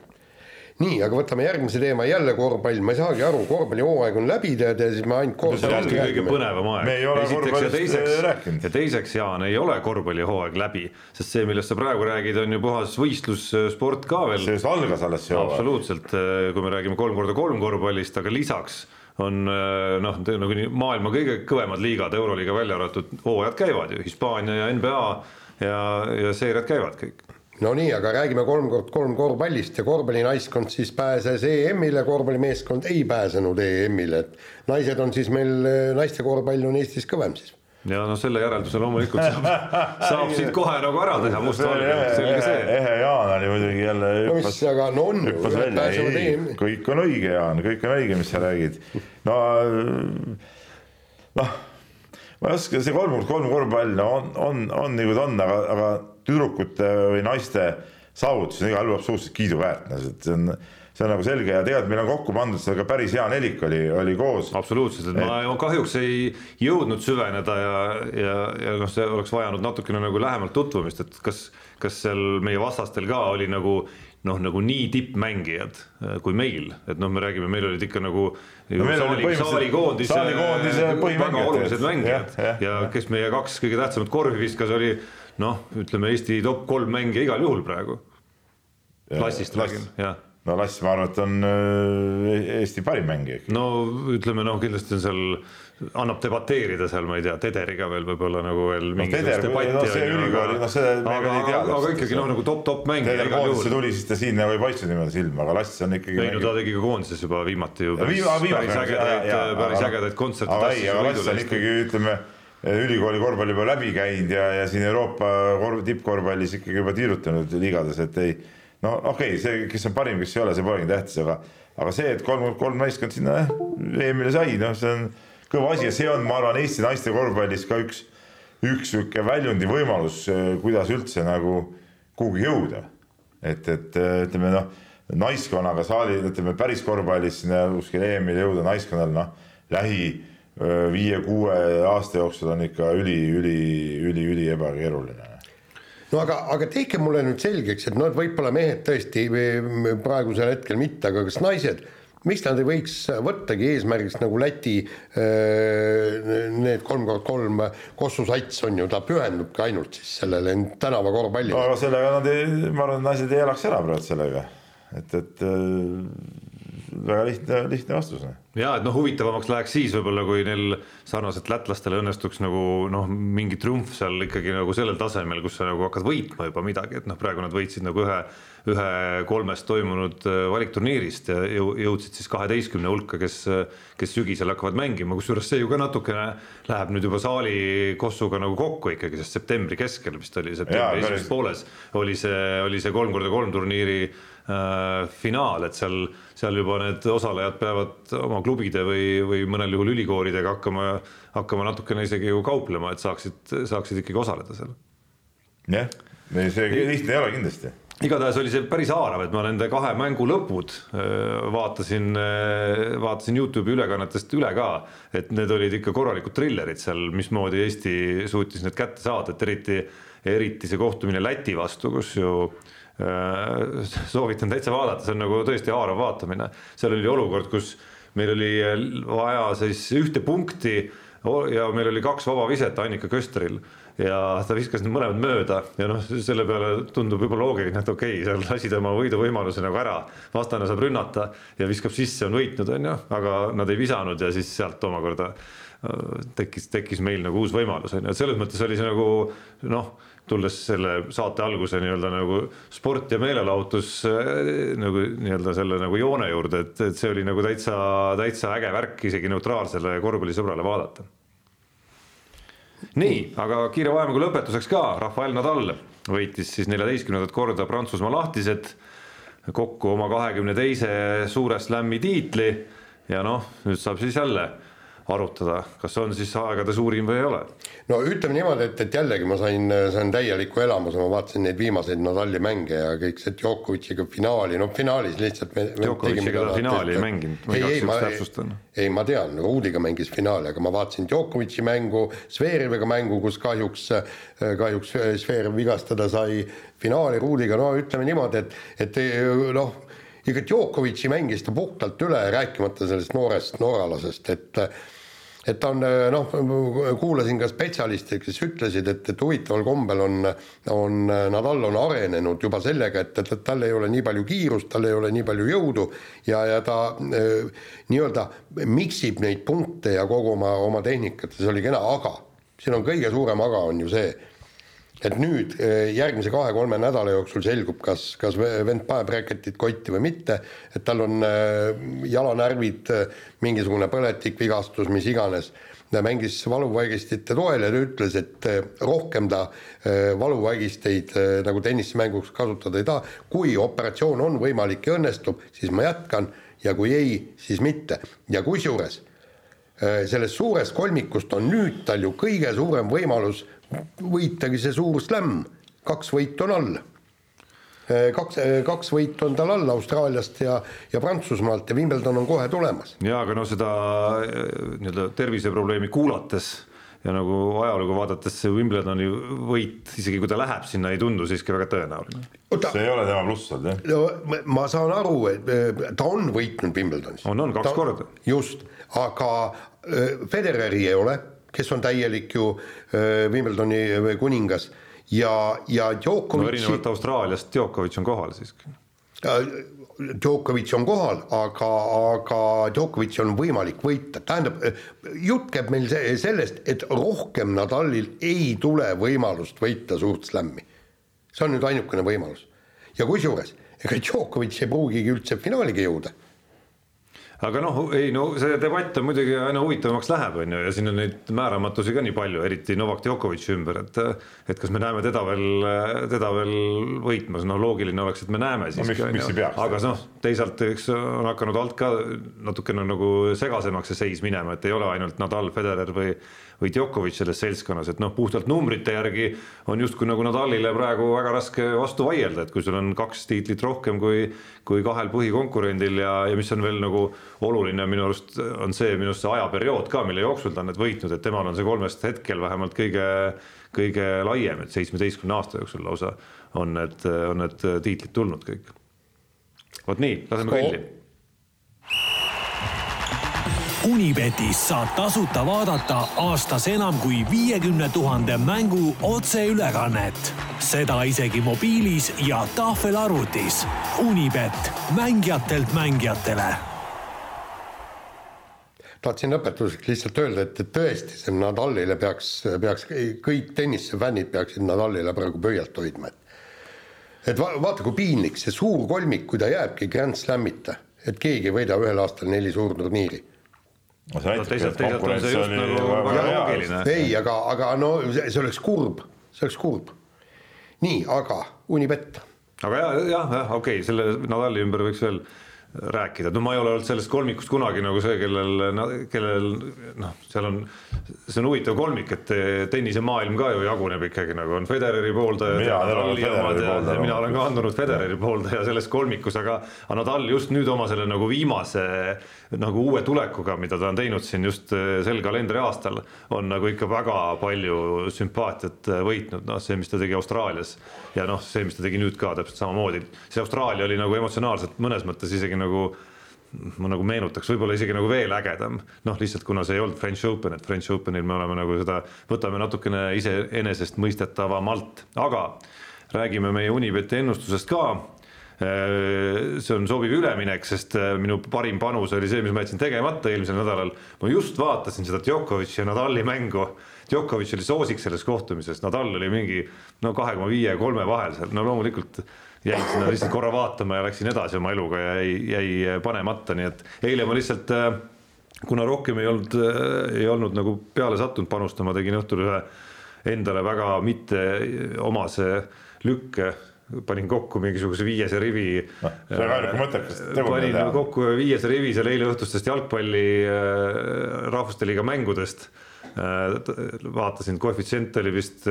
nii, aga võtame järgmise teema, jälle korvpall, ma ei saagi aru, korvpallihooaeg on läbi tead ja siis me ainult korvpallist räägime. kõige põnevam aeg. me ei ole korvpallist rääkinud. ja teiseks, Jaan, ei ole korvpallihooaeg läbi, sest see, millest sa praegu räägid, on ju puhas võistlussport ka veel. sellest algas alles see hooaeg. absoluutselt, kui me räägime kolm korda kolm korvpallist, aga lisaks on noh, nagu maailma kõige kõvemad liigad, Euroliiga välja arvatud, hooajad käivad ju, Hispaania ja NBA ja, ja seeriad käivad kõik. No nii, aga räägime kolm kord kolm korvpallist ja korvpallinaiskond siis pääses EM-ile, korvpallimeeskond ei pääsenud EM-ile, et naised on siis meil, naiste korvpall on Eestis kõvem siis ja noh, selle järelduse loomulikult saab, saab siit kohe nagu ära teha mustvalgelt, selge see. ehe Jaan oli muidugi jälle no mis, aga no hüppas välja, ei, kõik on õige, Jaan, kõik on õige, mis sa räägid. no noh, ma ei oska, see kolm kord kolm korvpall no on, on, on nii kui ta on, aga, aga tüdrukute või naiste saavutus on igal juhul absoluutselt kiiduväärt, no see on see on nagu selge ja tegelikult meil on kokku pandud seal ka päris hea nelik oli, oli koos. absoluutselt, et ma kahjuks ei jõudnud süveneda ja, ja, ja noh, see oleks vajanud natukene nagu lähemalt tutvumist, et kas, kas seal meie vastastel ka oli nagu noh, nagu nii tippmängijad äh, kui meil, et noh, me räägime, meil olid ikka nagu No saali, saalikoondise, saalikoondise väga olulised mängijad Jah, jah, ja jah. kes meie kaks kõige tähtsamat korvi viskas, oli noh, ütleme Eesti top kolm mängija igal juhul praegu. klassist räägin, jah no Lass, ma arvan, et on äh, Eesti parim mängija no ütleme noh, kindlasti on seal, annab debateerida seal, ma ei tea, Tederiga veel võib-olla nagu veel Teder, no see ülikooli, noh, seda me aga, veel ei tea aga ikkagi see- noh, nagu top-top mängija Teder koondisse tuli, siis ta siin nagu ei paistnud niimoodi silma, aga Lass on ikkagi. ei no ta tegi ka koondises juba viimati ju päris, päris see- ägedaid, päris ägedaid kontserte aga ei, aga Lass on ikkagi ütleme, ülikooli korvpalli juba läbi käinud ja, ja siin Euroopa korv, tippkorvpallis ikkagi juba tiirutanud liigades, et ei. No okei okay,, see, kes on parim, kes ei ole, see polegi tähtis, aga, aga see, et kolm, kolm meeskonda sinna EM-ile sai, noh, see on kõva asi ja see on, ma arvan, Eesti naiste korvpallis ka üks, üks sihuke väljundi võimalus, kuidas üldse nagu kuhugi jõuda. et, et ütleme noh, naiskonnaga saali, ütleme päris korvpallis sinna kuskile EM-ile jõuda naiskonnal, noh, lähi öö, viie-kuue aasta jooksul on ikka üli, üli, üli, üli ebakeeruline no aga, aga tehke mulle nüüd selgeks, et noh, et võib-olla mehed tõesti praegusel hetkel mitte, aga kas naised, miks nad ei võiks võttagi eesmärgiks nagu Läti need kolm kord kolm Kossu sats on ju, ta pühendubki ainult siis sellele tänavakorvpallile aga sellega nad ei, ma arvan, et naised ei elaks ära praegu sellega, et, et väga lihtne, lihtne vastus. noh. ja et noh, huvitavamaks läheks siis võib-olla, kui neil sarnaselt lätlastele õnnestuks nagu noh, mingi triumf seal ikkagi nagu sellel tasemel, kus sa nagu hakkad võitma juba midagi, et noh, praegu nad võitsid nagu ühe, ühe kolmest toimunud äh, valikturniirist ja jõu- jõudsid siis kaheteistkümne hulka, kes, kes sügisel hakkavad mängima, kusjuures see ju ka natukene läheb nüüd juba saali kossuga nagu kokku ikkagi, sest septembri keskel vist oli, septembri esimeses pooles oli see, oli see kolm korda kolm turniiri äh, finaal, et seal, seal juba need osalejad peavad oma klubide või, või mõnel juhul ülikoolidega hakkama, hakkama natukene isegi ju kauplema, et saaksid, saaksid ikkagi osaleda seal. jah, see lihtne ei ole kindlasti. igatahes oli see päris haarav, et ma nende kahe mängu lõpud äh, vaatasin, vaatasin Youtube'i ülekannetest üle ka, et need olid ikka korralikud trillerid seal, mismoodi Eesti suutis need kätte saada, et eriti, eriti see kohtumine Läti vastu, kus ju äh, soovitan täitsa vaadata, see on nagu tõesti haarav vaatamine. seal oli olukord, kus meil oli vaja siis ühte punkti ja meil oli kaks vaba viset Annika Kösteril ja ta viskas need mõlemad mööda ja noh, selle peale tundub juba loogiline, et okei okay,, seal lasi tema võiduvõimaluse nagu ära, vastane saab rünnata ja viskab sisse, on võitnud, on ju, aga nad ei visanud ja siis sealt omakorda äh, tekkis, tekkis meil nagu uus võimalus, on ju, et selles mõttes oli see nagu noh, tulles selle saate alguse nii-öelda nagu sport ja meelelahutus äh, nagu nii-öelda selle nagu joone juurde, et, et see oli nagu täitsa, täitsa äge värk isegi neutraalsele korvpallisõbrale vaadata. Nii, aga kiire vahemängu lõpetuseks ka, Rafael Nadal võitis siis neljateistkümnendat korda Prantsusmaa lahtised, kokku oma kahekümne teise suure slam'i tiitli. Ja noh, nüüd saab siis jälle arutada, kas on siis aegade suurim või ei ole. no ütleme niimoodi, et, et jällegi ma sain, sain täieliku elamuse, ma vaatasin neid viimaseid Nadali mänge ja kõik see Djokovic'iga finaali, no finaalis lihtsalt me, me Djokovic'iga ta finaali ei mänginud, ma igaks juhuks täpsustan. ei, ma tean, Ruudiga mängis finaali, aga ma vaatasin Djokovic'i mängu, Zvereviga mängu, kus kahjuks, kahjuks Zverev vigastada sai, finaali Ruudiga, no ütleme niimoodi, et, et noh, ikka Djokovic'i mängis ta puhtalt üle, rääkimata sellest noorest norralasest, et et ta on noh, kuulasin ka spetsialiste, kes ütlesid, et, et huvitaval kombel on, on Nadal on arenenud juba sellega, et, et, et tal ei ole nii palju kiirust, tal ei ole nii palju jõudu ja, ja ta eh, nii-öelda miksib neid punkte ja kogu oma, oma tehnikat ja see oli kena, aga siin on kõige suurem aga on ju see, et nüüd eh, järgmise kahe-kolme nädala jooksul selgub, kas, kas vend paneb räketit kotti või mitte, et tal on eh, jalanärvid, mingisugune põletik, vigastus, mis iganes. mängis valuvaigistite toel ja ta ütles, et rohkem ta valuvaigisteid nagu tennisemänguks kasutada ei taha. kui operatsioon on võimalik ja õnnestub, siis ma jätkan ja kui ei, siis mitte. ja kusjuures sellest suurest kolmikust on nüüd tal ju kõige suurem võimalus võitagi see suur slämm, kaks võitu on all Eh, kaks, eh, kaks võitu on tal all Austraaliast ja, ja Prantsusmaalt ja Wimbledon on kohe tulemas. ja aga no seda eh, nii-öelda terviseprobleemi kuulates ja nagu ajalugu vaadates see Wimbledoni võit, isegi kui ta läheb sinna, ei tundu siiski väga tõenäoline. see ei ole tema pluss olnud jah? no ma saan aru, et ta on võitnud Wimbledonis. on, on kaks ta, korda. just, aga Federeri ei ole, kes on täielik ju Wimbledoni kuningas ja, ja Djokovic. no erinevalt Austraaliast, Djokovic on kohal siiski. Djokovic on kohal, aga, aga Djokovic on võimalik võita, tähendab, jutt käib meil sellest, et rohkem Nadalil ei tule võimalust võita suurt slämmi. see on nüüd ainukene võimalus. ja kusjuures, ega Djokovic ei pruugigi üldse finaaligi jõuda aga noh, ei no see debatt on muidugi aina huvitavamaks läheb, on ju, ja siin on neid määramatusi ka nii palju, eriti Novak Djokovic'i ümber, et et kas me näeme teda veel, teda veel võitmas, no loogiline oleks, et me näeme siiski no,. aga noh, teisalt eks on hakanud alt ka natukene nagu segasemaks see seis minema, et ei ole ainult Nadal, Federer või või Djokovic selles seltskonnas, et noh, puhtalt numbrite järgi on justkui nagu Nadalile praegu väga raske vastu vaielda, et kui sul on kaks tiitlit rohkem kui, kui kahel põhikonkurendil ja, ja mis on veel nagu oluline minu arust on see minu arust see ajaperiood ka, mille jooksul ta on need võitnud, et temal on see kolmest hetkel vähemalt kõige, kõige laiem, et seitsmeteistkümne aasta jooksul lausa on need, on need tiitlid tulnud kõik. vot nii, laseme kõlli Unibetis saab tasuta vaadata aastas enam kui viiekümne tuhande mängu otseülekannet. seda isegi mobiilis ja tahvelarvutis. Unibet, mängijatelt mängijatele tahtsin lõpetuseks lihtsalt öelda, et, et tõesti, see Nadalile peaks, peaks kõik tennisefännid peaksid Nadalile praegu pöialt hoidma, et et va, vaata, kui piinlik see suur kolmik, kui ta jääbki Grand Slamita, et keegi ei võida ühel aastal neli suurturniiri no teisalt, teisalt on see just nagu väga loogiline. ei, aga, aga no see, see oleks kurb, see oleks kurb. nii, aga Unibet. aga ja, jah, jah, okei okay,, selle Nadali ümber võiks veel rääkida, no ma ei ole olnud sellest kolmikust kunagi nagu see, kellel, kellel noh, seal on, see on huvitav kolmik, et tennisemaailm ka ju jaguneb ikkagi nagu on Federeri pooldajad. mina olen Federeri pooldaja. mina olen ka andunud Federeri pooldaja selles kolmikus, aga, aga Nadal just nüüd oma selle nagu viimase nagu uue tulekuga, mida ta on teinud siin just sel kalendriaastal, on nagu ikka väga palju sümpaatiat võitnud, noh, see, mis ta tegi Austraalias ja noh, see, mis ta tegi nüüd ka täpselt samamoodi, see Austraalia oli nagu emotsionaalselt mõnes mõttes isegi nagu ma nagu meenutaks, võib-olla isegi nagu veel ägedam, noh, lihtsalt kuna see ei olnud French Open, et French Openil me oleme nagu seda, võtame natukene iseenesestmõistetavamalt, aga räägime meie Unibeti ennustusest ka. see on sobiv üleminek, sest minu parim panus oli see, mis ma jätsin tegemata eelmisel nädalal. ma just vaatasin seda Djokovic ja Nadali mängu. Djokovic oli soosik selles kohtumises, Nadal oli mingi no kahe koma viie ja kolme vahel seal, no loomulikult jäin sinna lihtsalt korra vaatama ja läksin edasi oma eluga ja jäi, jäi panemata, nii et eile ma lihtsalt äh, kuna rohkem ei olnud, äh, ei olnud nagu peale sattunud panustama, tegin õhtul ühe endale väga mitte omase lükke panin kokku mingisuguse viiese rivi no,. see on väga mõttekas. panin kokku viiese rivi seal eile õhtustest jalgpalli äh, rahvuste liiga mängudest vaatasin, koefitsient oli vist,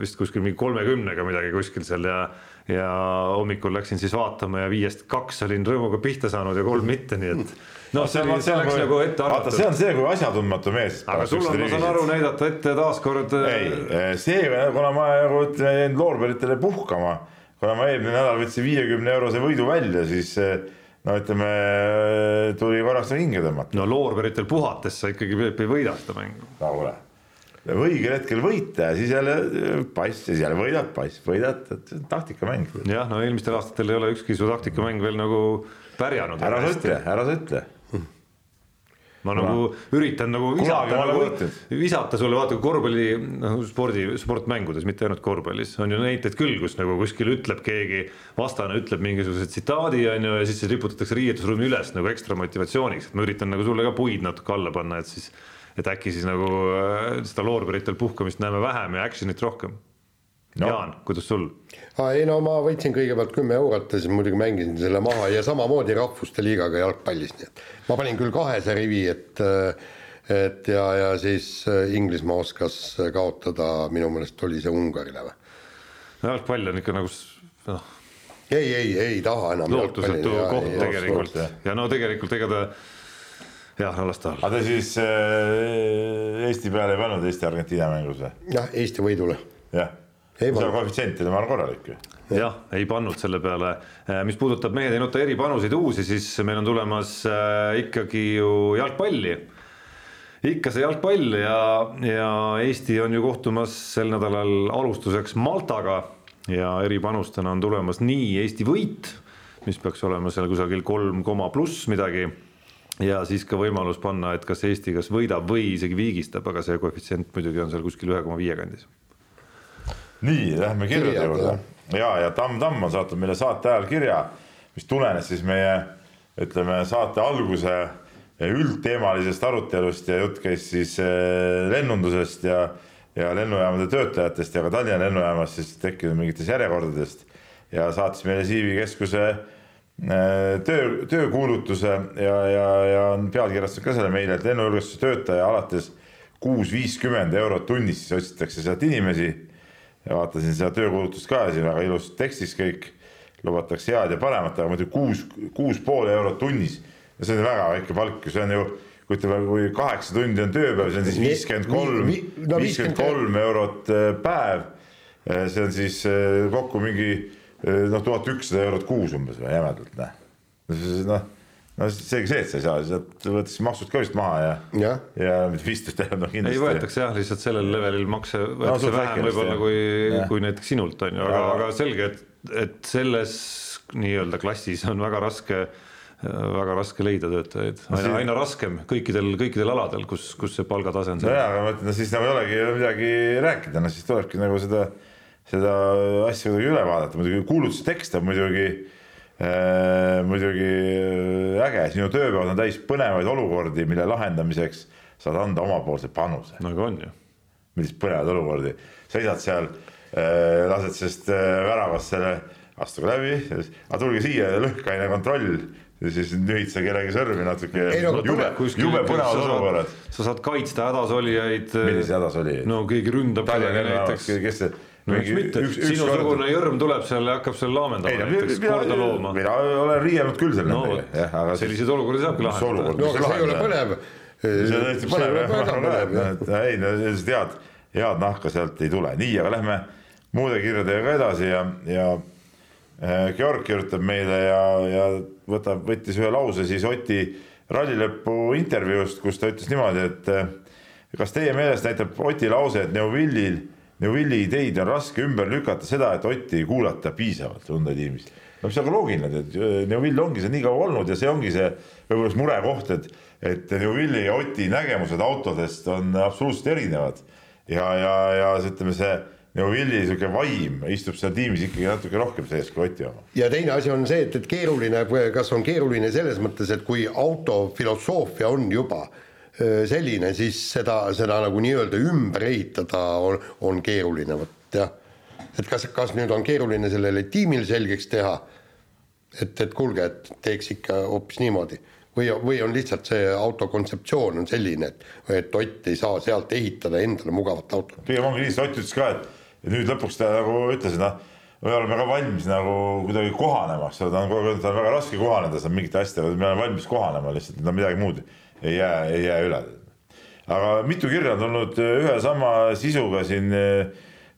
vist kuskil mingi kolmekümnega midagi kuskil seal ja ja hommikul läksin siis vaatama ja viiest kaks olin rõõmuga pihta saanud ja kolm mitte, nii et noh, see oli, see läks kui, nagu ette arvatud. see on see, kui asjatundmatu mees. aga sul on, ma saan aru, näidata ette taaskord. Äh, ei, see, kuna ma nagu ütleme, jäin loorberitele puhkama, kuna ma eelmine nädal võtsin viiekümne eurose võidu välja, siis äh, no ütleme, tuli korraks hinge tõmmata. no loorberitel puhates sa ikkagi ei võida seda mängu. kuule õigel hetkel võita ja siis jälle pass, siis jälle võidad, pass, võidad, et taktikamäng. jah, no eelmistel aastatel ei ole ükski su taktikamäng veel nagu pärjanud. ära sa ütle, ära sa ütle ma Kuna. nagu üritan nagu visata, nagu, visata sulle, vaata korvpalli, noh spordi, sportmängudes, mitte ainult korvpallis, on ju näiteid küll, kus nagu kuskil ütleb keegi, vastane ütleb mingisuguse tsitaadi, on ju, ja siis see riputatakse riietusruumi üles nagu ekstra motivatsiooniks, et ma üritan nagu sulle ka puid natuke alla panna, et siis et äkki siis nagu äh, seda loorberitel puhkamist näeme vähem ja action'it rohkem no.. Jaan, kuidas sul? ei no ma võitsin kõigepealt kümme eurot ja siis muidugi mängisin selle maha ja samamoodi Rahvuste Liigaga jalgpallis, nii et ma panin küll kahese rivi, et et ja, ja siis Inglismaa oskas kaotada, minu meelest oli see Ungarile või? no jalgpall on ikka nagu noh. ei, ei, ei taha enam. lootusetu koht tegelikult ja, ja no tegelikult ega ta jah, las ta olla. aga te siis äh, Eesti peale ei pannud Eesti-Argentiina mängus või? jah, Eesti võidule. jah see koefitsient oli, ma arvan, korralik ju. jah, ei pannud selle peale, äh, mis puudutab mehed ei nuta eripanuseid uusi, siis meil on tulemas äh, ikkagi ju jalgpalli. ikka see jalgpall ja, ja Eesti on ju kohtumas sel nädalal alustuseks Maltaga ja eripanustena on tulemas nii Eesti võit, mis peaks olema seal kusagil kolm koma pluss midagi ja siis ka võimalus panna, et kas Eesti kas võidab või isegi viigistab, aga see koefitsient muidugi on seal kuskil ühe koma viie kandis. Nii, lähme kirjade juurde. ja, ja Tamm Tamm on saatnud meile saate ajal kirja, mis tulenes siis meie ütleme saate alguse üldteemalisest arutelust ja jutt käis siis eh, lennundusest ja, ja lennujaamade töötajatest ja ka Tallinna lennujaamas siis tekkinud mingitest järjekordadest. Ja saatis meile Siivi keskuse töö, töökuulutuse ja, ja, ja on pealkirjastanud ka selle meile, et lennujulgestuse töötaja alates kuus viiskümmend eurot tunnis, siis otsitakse sealt inimesi ja vaatasin seda töökuulutust ka ja siin väga ilus tekstis kõik, lubatakse head ja paremat, aga muidugi kuus, kuus pool eurot tunnis. ja see on väga väike palk ju, see on ju, kui ütleme, kui kaheksa tundi on tööpäev, see on siis viiskümmend kolm, viiskümmend kolm eurot äh, päev. Äh, see on siis äh, kokku mingi noh, tuhat ükssada eurot kuus umbes või jämedalt, noh. noh no seegi see, et sa ei saa, sealt võetakse maksud ka vist maha ja, ja, ja vist tähendab no, kindlasti. ei võetakse jah, lihtsalt sellel levelil makse võetakse no, vähem võib-olla kui, kui näiteks sinult on ju, aga, aga selge, et, et selles nii-öelda klassis on väga raske väga raske leida töötajaid, aina, aina raskem kõikidel, kõikidel aladel, kus, kus see palgatase on. nojah, aga ma ütlen, no siis nagu ei olegi midagi rääkida, no siis tulebki nagu seda, seda asja kuidagi üle vaadata, muidugi kuulutuse tekst on muidugi Äh, muidugi äh, äge, sinu tööpäevad on täis põnevaid olukordi, mille lahendamiseks saad anda omapoolse panuse. no aga on ju. millist põnevaid olukordi, seisad seal, äh, lased sellest väravast selle, astuge läbi, aga tulge siia, lõhkaine kontroll ja siis nühid sa kellegi sõrmi natuke. jube, jube põnevad olukorrad. sa saad kaitsta hädasolijaid. milliseid hädasolijaid? no keegi ründab kedagi näiteks. kes see no miks mitte, sinusugune jõrm tuleb seal ja hakkab seal laamendama näiteks korda looma. mina olen riienud küll seal no, nendega. aga selliseid olukordi saabki lahendada. no aga see ei ole põnev. see on täiesti põnev jah, et ei no sellised head, head nahka sealt ei tule, nii, aga lähme muude kirjadega edasi ja, ja äh, Georg kirjutab meile ja, ja võtab, võttis ühe lause siis Oti rallilõpu intervjuust, kus ta ütles niimoodi, et äh, kas teie meelest näitab Oti lause, et Neuvillil Neuvilli ideid on raske ümber lükata seda, et Otti ei kuulata piisavalt Hyundai tiimis. no mis on ka loogiline, et Neuvill ongi see nii kaua olnud ja see ongi see võib-olla see murekoht, et, et Neuvilli ja Oti nägemused autodest on absoluutselt erinevad. ja, ja, ja ütleme, see Neuvilli sihuke vaim istub seal tiimis ikkagi natuke rohkem sees kui Oti oma. ja teine asi on see, et, et keeruline, kas on keeruline selles mõttes, et kui auto filosoofia on juba selline, siis seda, seda nagu nii-öelda ümber ehitada on, on keeruline, vot jah. et kas, kas nüüd on keeruline sellele tiimile selgeks teha, et, et kuulge, et teeks ikka hoopis niimoodi või, või on lihtsalt see auto kontseptsioon on selline, et, et Ott ei saa sealt ehitada endale mugavat autot. pigem ongi nii, see Ott ütles ka, et nüüd lõpuks ta nagu ütles, et noh, me oleme ka valmis nagu kuidagi kohanema, eks ole, ta on kogu aeg, ta on väga raske kohaneda seal mingite asjadega, me oleme valmis kohanema lihtsalt, on midagi muud ei jää, ei jää üle. aga mitu kirja on tulnud äh, ühe sama sisuga siin äh,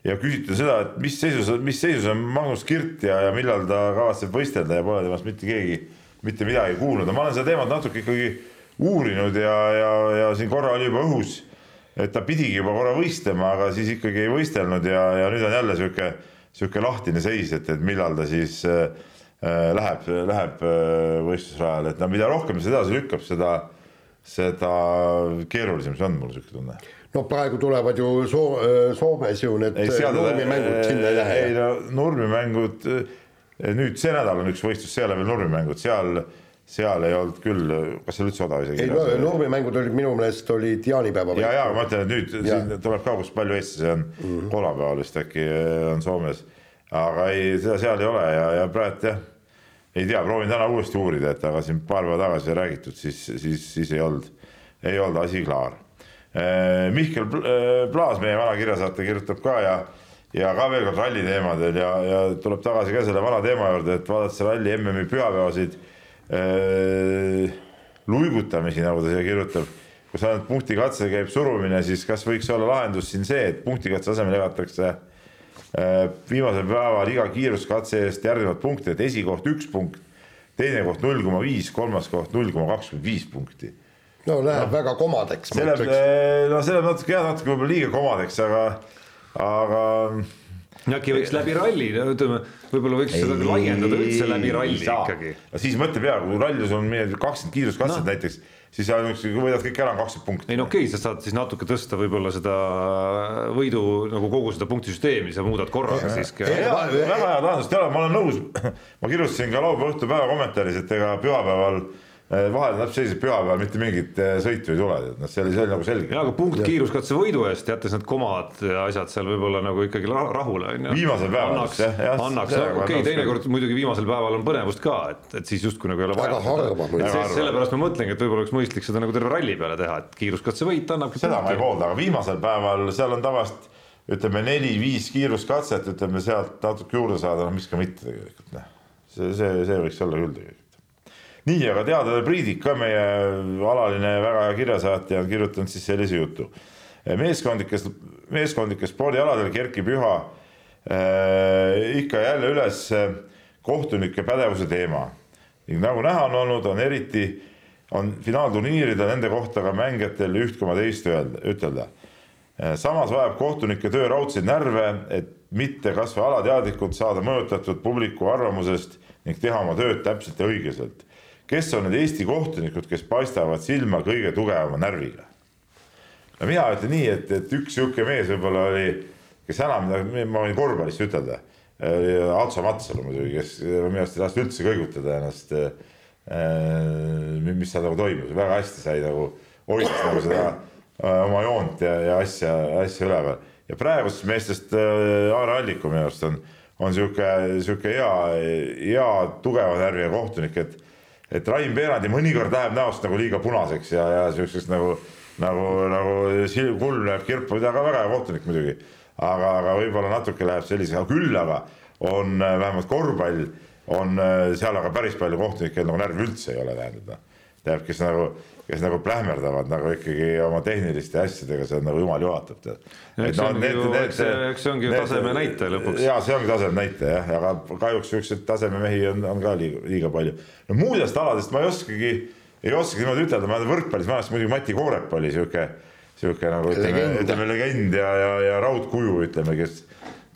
ja küsitud seda, et mis seisus, mis seisus on Magnus Kirt ja, ja millal ta kavatseb võistelda ja pole temast mitte keegi mitte midagi kuulnud ma olen seda teemat natuke ikkagi uurinud ja, ja, ja siin korra oli juba õhus, et ta pidigi juba korra võistlema, aga siis ikkagi ei võistelnud ja, ja nüüd on jälle sihuke, sihuke lahtine seis, et, et millal ta siis äh, äh läheb, läheb võistlusrajale, et no mida rohkem see edasi lükkab, seda seda keerulisem see on, mul sihuke tunne. no praegu tulevad ju Soo-, äh, Soomes ju need nurmimängud sinna ei lähe. ei no nurmimängud, äh, nüüd see nädal on üks võistlus, ei ole veel nurmimängud, seal, seal ei olnud küll, kas seal üldse odav isegi ei no nurmimängud olid minu meelest olid jaanipäeva. ja, ja ma ütlen, et nüüd ja. siin tuleb ka, kus palju eestlasi on mm -hmm. kolmapäeval vist äkki äh, on Soomes. aga ei, seda seal ei ole ja, ja praegu jah, ei tea, proovin täna uuesti uurida, et aga siin paar päeva tagasi räägitud, siis, siis, siis ei olnud, ei olnud asi klaar. Äh, Mihkel Plaas, meie vana kirjasaate kirjutab ka ja ja ka veel kord ralli teemadel ja, ja tuleb tagasi ka selle vana teema juurde, et vaadates ralli MM-i pühapäevasid äh, luigutamisi, nagu ta siia kirjutab, kus ainult punktikatse käib surumine, siis kas võiks olla lahendus siin see, et punktikatse asemel jagatakse äh, viimasel päeval iga kiiruskatse eest järgnevad punktid, et esikoht üks punkt, teine koht null koma viis, kolmas koht null koma kakskümmend viis punkti. no läheb no, väga komadeks. see läheb, no see läheb natuke jah, natuke võib-olla liiga komadeks, aga aga äkki võiks läbi ralli, ütleme, võib-olla võiks ei, seda laiendada üldse läbi ralli ikkagi. siis mõtle peale, kui rallis on kakskümmend kiiruskatset no. näiteks, siis sa võidad kõik ära kakskümmend punkti. ei no okei okay,, sa saad siis natuke tõsta võib-olla seda võidu nagu kogu seda punktisüsteemi, sa muudad korraga siiski. väga hea lahendust ei ole, ma olen nõus. ma kirjutasin ka laupäeva õhtu päeva kommentaaris, et ega pühapäeval Eh, vahel täpselt sellised pühapäeval mitte mingit eh, sõitu ei tule, et noh, see oli, see oli nagu selge. jaa, aga punkt kiiruskatse võidu eest, jättes need komad ja asjad seal võib-olla nagu ikkagi rahule on ju. viimasel päeval annaks, jah. annaks, okei okay,, teinekord muidugi viimasel päeval on põnevust ka, et, et siis justkui nagu ei ole vaja. väga harva muidugi. sellepärast ma mõtlengi, et võib-olla oleks mõistlik seda nagu terve ralli peale teha, et kiiruskatse võit annabki. seda ma ei poolda, aga viimasel päeval seal on tavaliselt ütleme neli-viis kiiruskatset, ütleme sealt natuke juurde saada, no miks ka mitte tegelikult noh. see, see, see võiks olla küll tegelikult nii, aga teada Priidik ka meie alaline väga hea kirjasaatja on kirjutanud siis sellise jutu. meeskondlikes, meeskondlikes spordialadel kerkib üha äh, ikka jälle üles kohtunike pädevuse teema ning nagu näha on olnud, on eriti, on finaalturniiridel nende kohta ka mängijatel üht koma teist öelda, ütelda. samas vajab kohtunike töö raudseid närve, et mitte kas või alateadlikult saada mõjutatud publiku arvamusest ning teha oma tööd täpselt ja õiglaselt kes on need Eesti kohtunikud, kes paistavad silma kõige tugevama närviga? no mina ütlen nii, et, et üks sihuke mees võib-olla oli, kes enam, ma võin korvpallist ütelda, Atso Matsalu muidugi, kes minu arust ei lasknud üldse kõigutada ennast äh,. mis seal nagu toimus, väga hästi sai nagu, hoidis nagu seda äh, oma joont ja, ja asja, asja üleval ja praegustest meestest äh, Aare Alliku minu arust on, on sihuke, sihuke hea, hea tugeva närviga kohtunik, et et Rain Veerandi mõnikord läheb näost nagu liiga punaseks ja, ja siukseks nagu, nagu, nagu kulm läheb kirpu, ta on ka väga hea kohtunik muidugi. aga, aga võib-olla natuke läheb selliseks, küll aga on äh, vähemalt korvpall, on seal aga päris palju kohtunikke nagu närvi üldse ei ole, tähendab noh. Tähendab, kes nagu kes nagu plähmerdavad nagu ikkagi oma tehniliste asjadega, see on nagu jumal juhatab tead. eks see ongi ju, eks see, eks see ongi ju taseme näitaja lõpuks. ja see ongi taseme näitaja jah, aga kahjuks siukseid tasememehi on, on ka liiga, liiga palju. no muudest aladest ma ei oskagi, ei oskagi niimoodi ütelda, ma võrkpallis, ma mäletan muidugi Mati Koorep oli sihuke, sihuke nagu ütleme, ütleme legend ja, ja, ja raudkuju ütleme, kes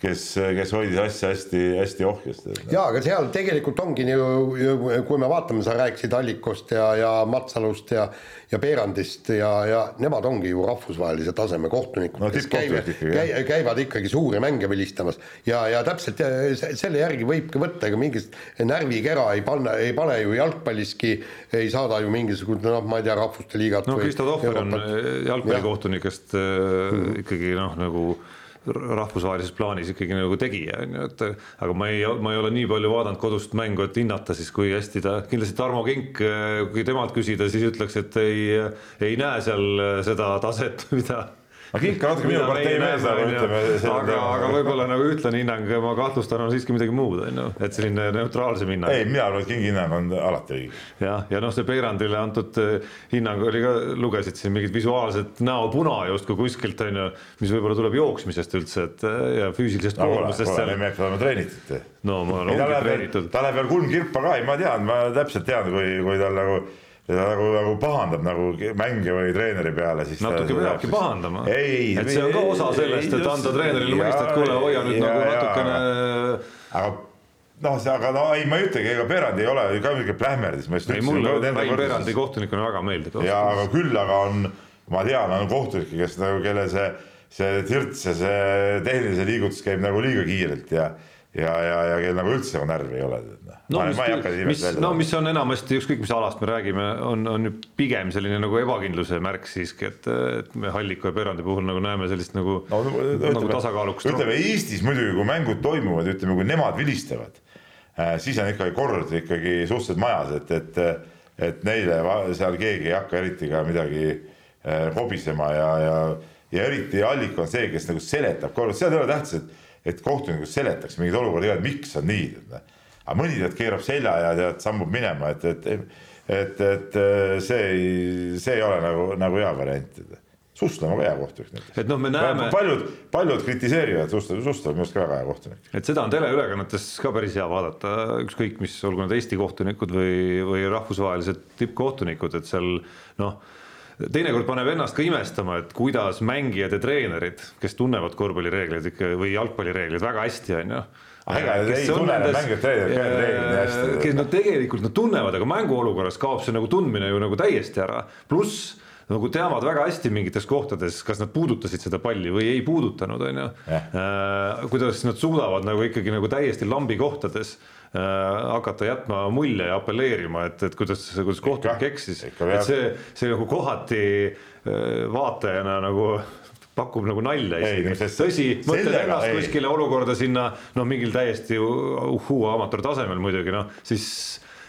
kes, kes hoidis asja hästi-hästi ohjes. ja aga seal tegelikult ongi ju, ju, kui me vaatame, sa rääkisid Allikost ja, ja Matsalust ja, ja Peerandist ja, ja nemad ongi ju rahvusvahelise taseme kohtunikud no,, kes käivad, käi, käivad ikkagi suuri mänge vilistamas ja, ja täpselt selle järgi võibki võtta, ega mingit närvikera ei panna, ei pane ju jalgpalliski, ei saada ju mingisugust, noh, ma ei tea, rahvuste liigat. no Kristo Tohver on jalgpallikohtunikest ja. äh, ikkagi noh, nagu rahvusvahelises plaanis ikkagi nagu tegija, on ju, et aga ma ei, ma ei ole nii palju vaadanud kodust mängu, et hinnata siis, kui hästi ta, kindlasti Tarmo Kink, kui temalt küsida, siis ütleks, et ei, ei näe seal seda taset, mida aga ikka natuke minu partei mees nagu ütleme. aga, aga võib-olla nagu ühtlane hinnang, ma kahtlustan, on siiski midagi muud, on ju, et selline neutraalsem hinnang. ei, mina arvan, et Kingi hinnang on alati õige. jah, ja noh, see Peerandile antud eh, hinnang oli ka, lugesid siin mingit visuaalset näopuna justkui kuskilt on ju, mis võib-olla tuleb jooksmisest üldse, et eh, ja füüsilisest koormusest. seal ei peaks olema treenitud. no ma olen treenitud. ta läheb veel kolm kirpa ka, ei ma tean, ma täpselt tean, kui, kui tal nagu teda nagu, nagu pahandab nagu mängija või treeneri peale, siis natuke peabki pahandama. et see on ka osa sellest, et anda treenerile mõista, et kuule, hoia nüüd ja, nagu natukene. aga noh, aga no ei, ma ei ütlegi, ega Perand ei ole ka niisugune plähmerdis. ei, mulle Rain Perandi kohtunikuna väga meeldib. ja aga küll, aga on, ma tean, on kohtunikke, kes nagu, kellel see, see tirts ja see tehniline liigutus käib nagu liiga kiirelt ja ja, ja, ja kellel nagu üldse nagu närvi ei ole. no ma, mis, ma mis, no mis on enamasti ükskõik, mis alast me räägime, on, on ju pigem selline nagu ebakindluse märk siiski, et, et me Halliku ja Pärandi puhul nagu näeme sellist nagu no,, nagu tasakaalukust. ütleme Eestis muidugi, kui mängud toimuvad, ütleme, kui nemad vilistavad äh,, siis on ikkagi kord ikkagi suhteliselt majas, et, et, et neile seal keegi ei hakka eriti ka midagi äh, hobisema ja, ja, ja eriti Allik on see, kes nagu seletab korda, seal ei ole tähtis, et et kohtunikud seletaks mingeid olukordi ka, et miks on nii. aga mõni tead keerab selja ja tead sammub minema, et, et, et, et see ei, see ei ole nagu, nagu hea variant. Sussla on ka hea kohtunik näiteks. et noh, me näeme. paljud, paljud kritiseerivad Sussla, Sussla on minu arust ka väga hea kohtunik. et seda on teleülekannetes ka päris hea vaadata, ükskõik mis, olgu nad Eesti kohtunikud või, või rahvusvahelised tippkohtunikud, et seal noh teinekord paneb ennast ka imestama, et kuidas mängijad ja treenerid, kes tunnevad korvpallireegleid ikka või jalgpallireegleid väga hästi, on ju aga reeglid nii hästi. kes nad tegelikult nad tunnevad, aga mänguolukorras kaob see nagu tundmine ju nagu täiesti ära, pluss nagu teavad väga hästi mingites kohtades, kas nad puudutasid seda palli või ei puudutanud, on ju. Äh, kuidas nad suudavad nagu ikkagi nagu täiesti lambi kohtades hakata jätma mulje ja apelleerima, et, et kuidas, kuidas kohtunik eksis, et see, see nagu kohati äh, vaatajana nagu pakub nagu nalja isegi, tõsi, mõtled ennast ei. kuskile olukorda sinna noh, mingil täiesti uhhuu amatöör tasemel muidugi noh, siis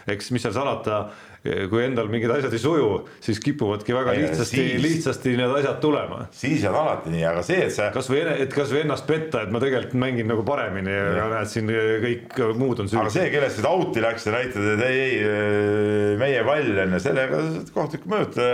eks mis seal salata kui endal mingid asjad ei suju, siis kipuvadki väga ei, lihtsasti, lihtsasti need asjad tulema. siis on alati nii, aga see, et sa. kasvõi, et kasvõi ennast petta, et ma tegelikult mängin nagu paremini ja, ja näed siin kõik muud on süüdi. aga see, kellest nüüd out'i läks ja näitad, et ei, ei, meie pall on ja sellega kohtunik mõjuta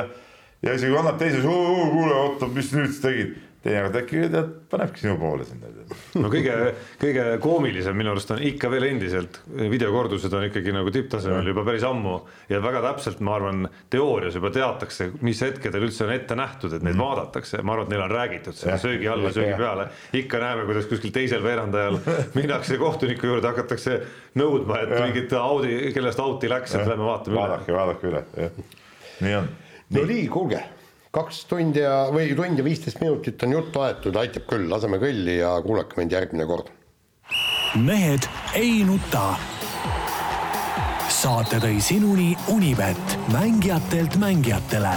ja isegi annab teise, kuule, oota, mis nüüd sa tegid teinekord äkki tead, panebki sinu poole sinna. no kõige, kõige koomilisem minu arust on ikka veel endiselt, videokordused on ikkagi nagu tipptasemel juba päris ammu ja väga täpselt, ma arvan, teoorias juba teatakse, mis hetkedel üldse on ette nähtud, et neid mm. vaadatakse, ma arvan, et neil on räägitud seda söögi alla, söögi peale. ikka näeme, kuidas kuskil teisel veerandajal minnakse kohtuniku juurde, hakatakse nõudma, et ja. mingit Audi, kellest Audi läks, et lähme vaatame üle. vaadake, vaadake üle, jah, nii on. no nii, kuulge kaks tundi ja, või tund ja viisteist minutit on juttu aetud, aitab küll, laseme kõlli ja kuulake mind järgmine kord. mehed ei nuta. saate tõi sinuni Unibet, mängijatelt mängijatele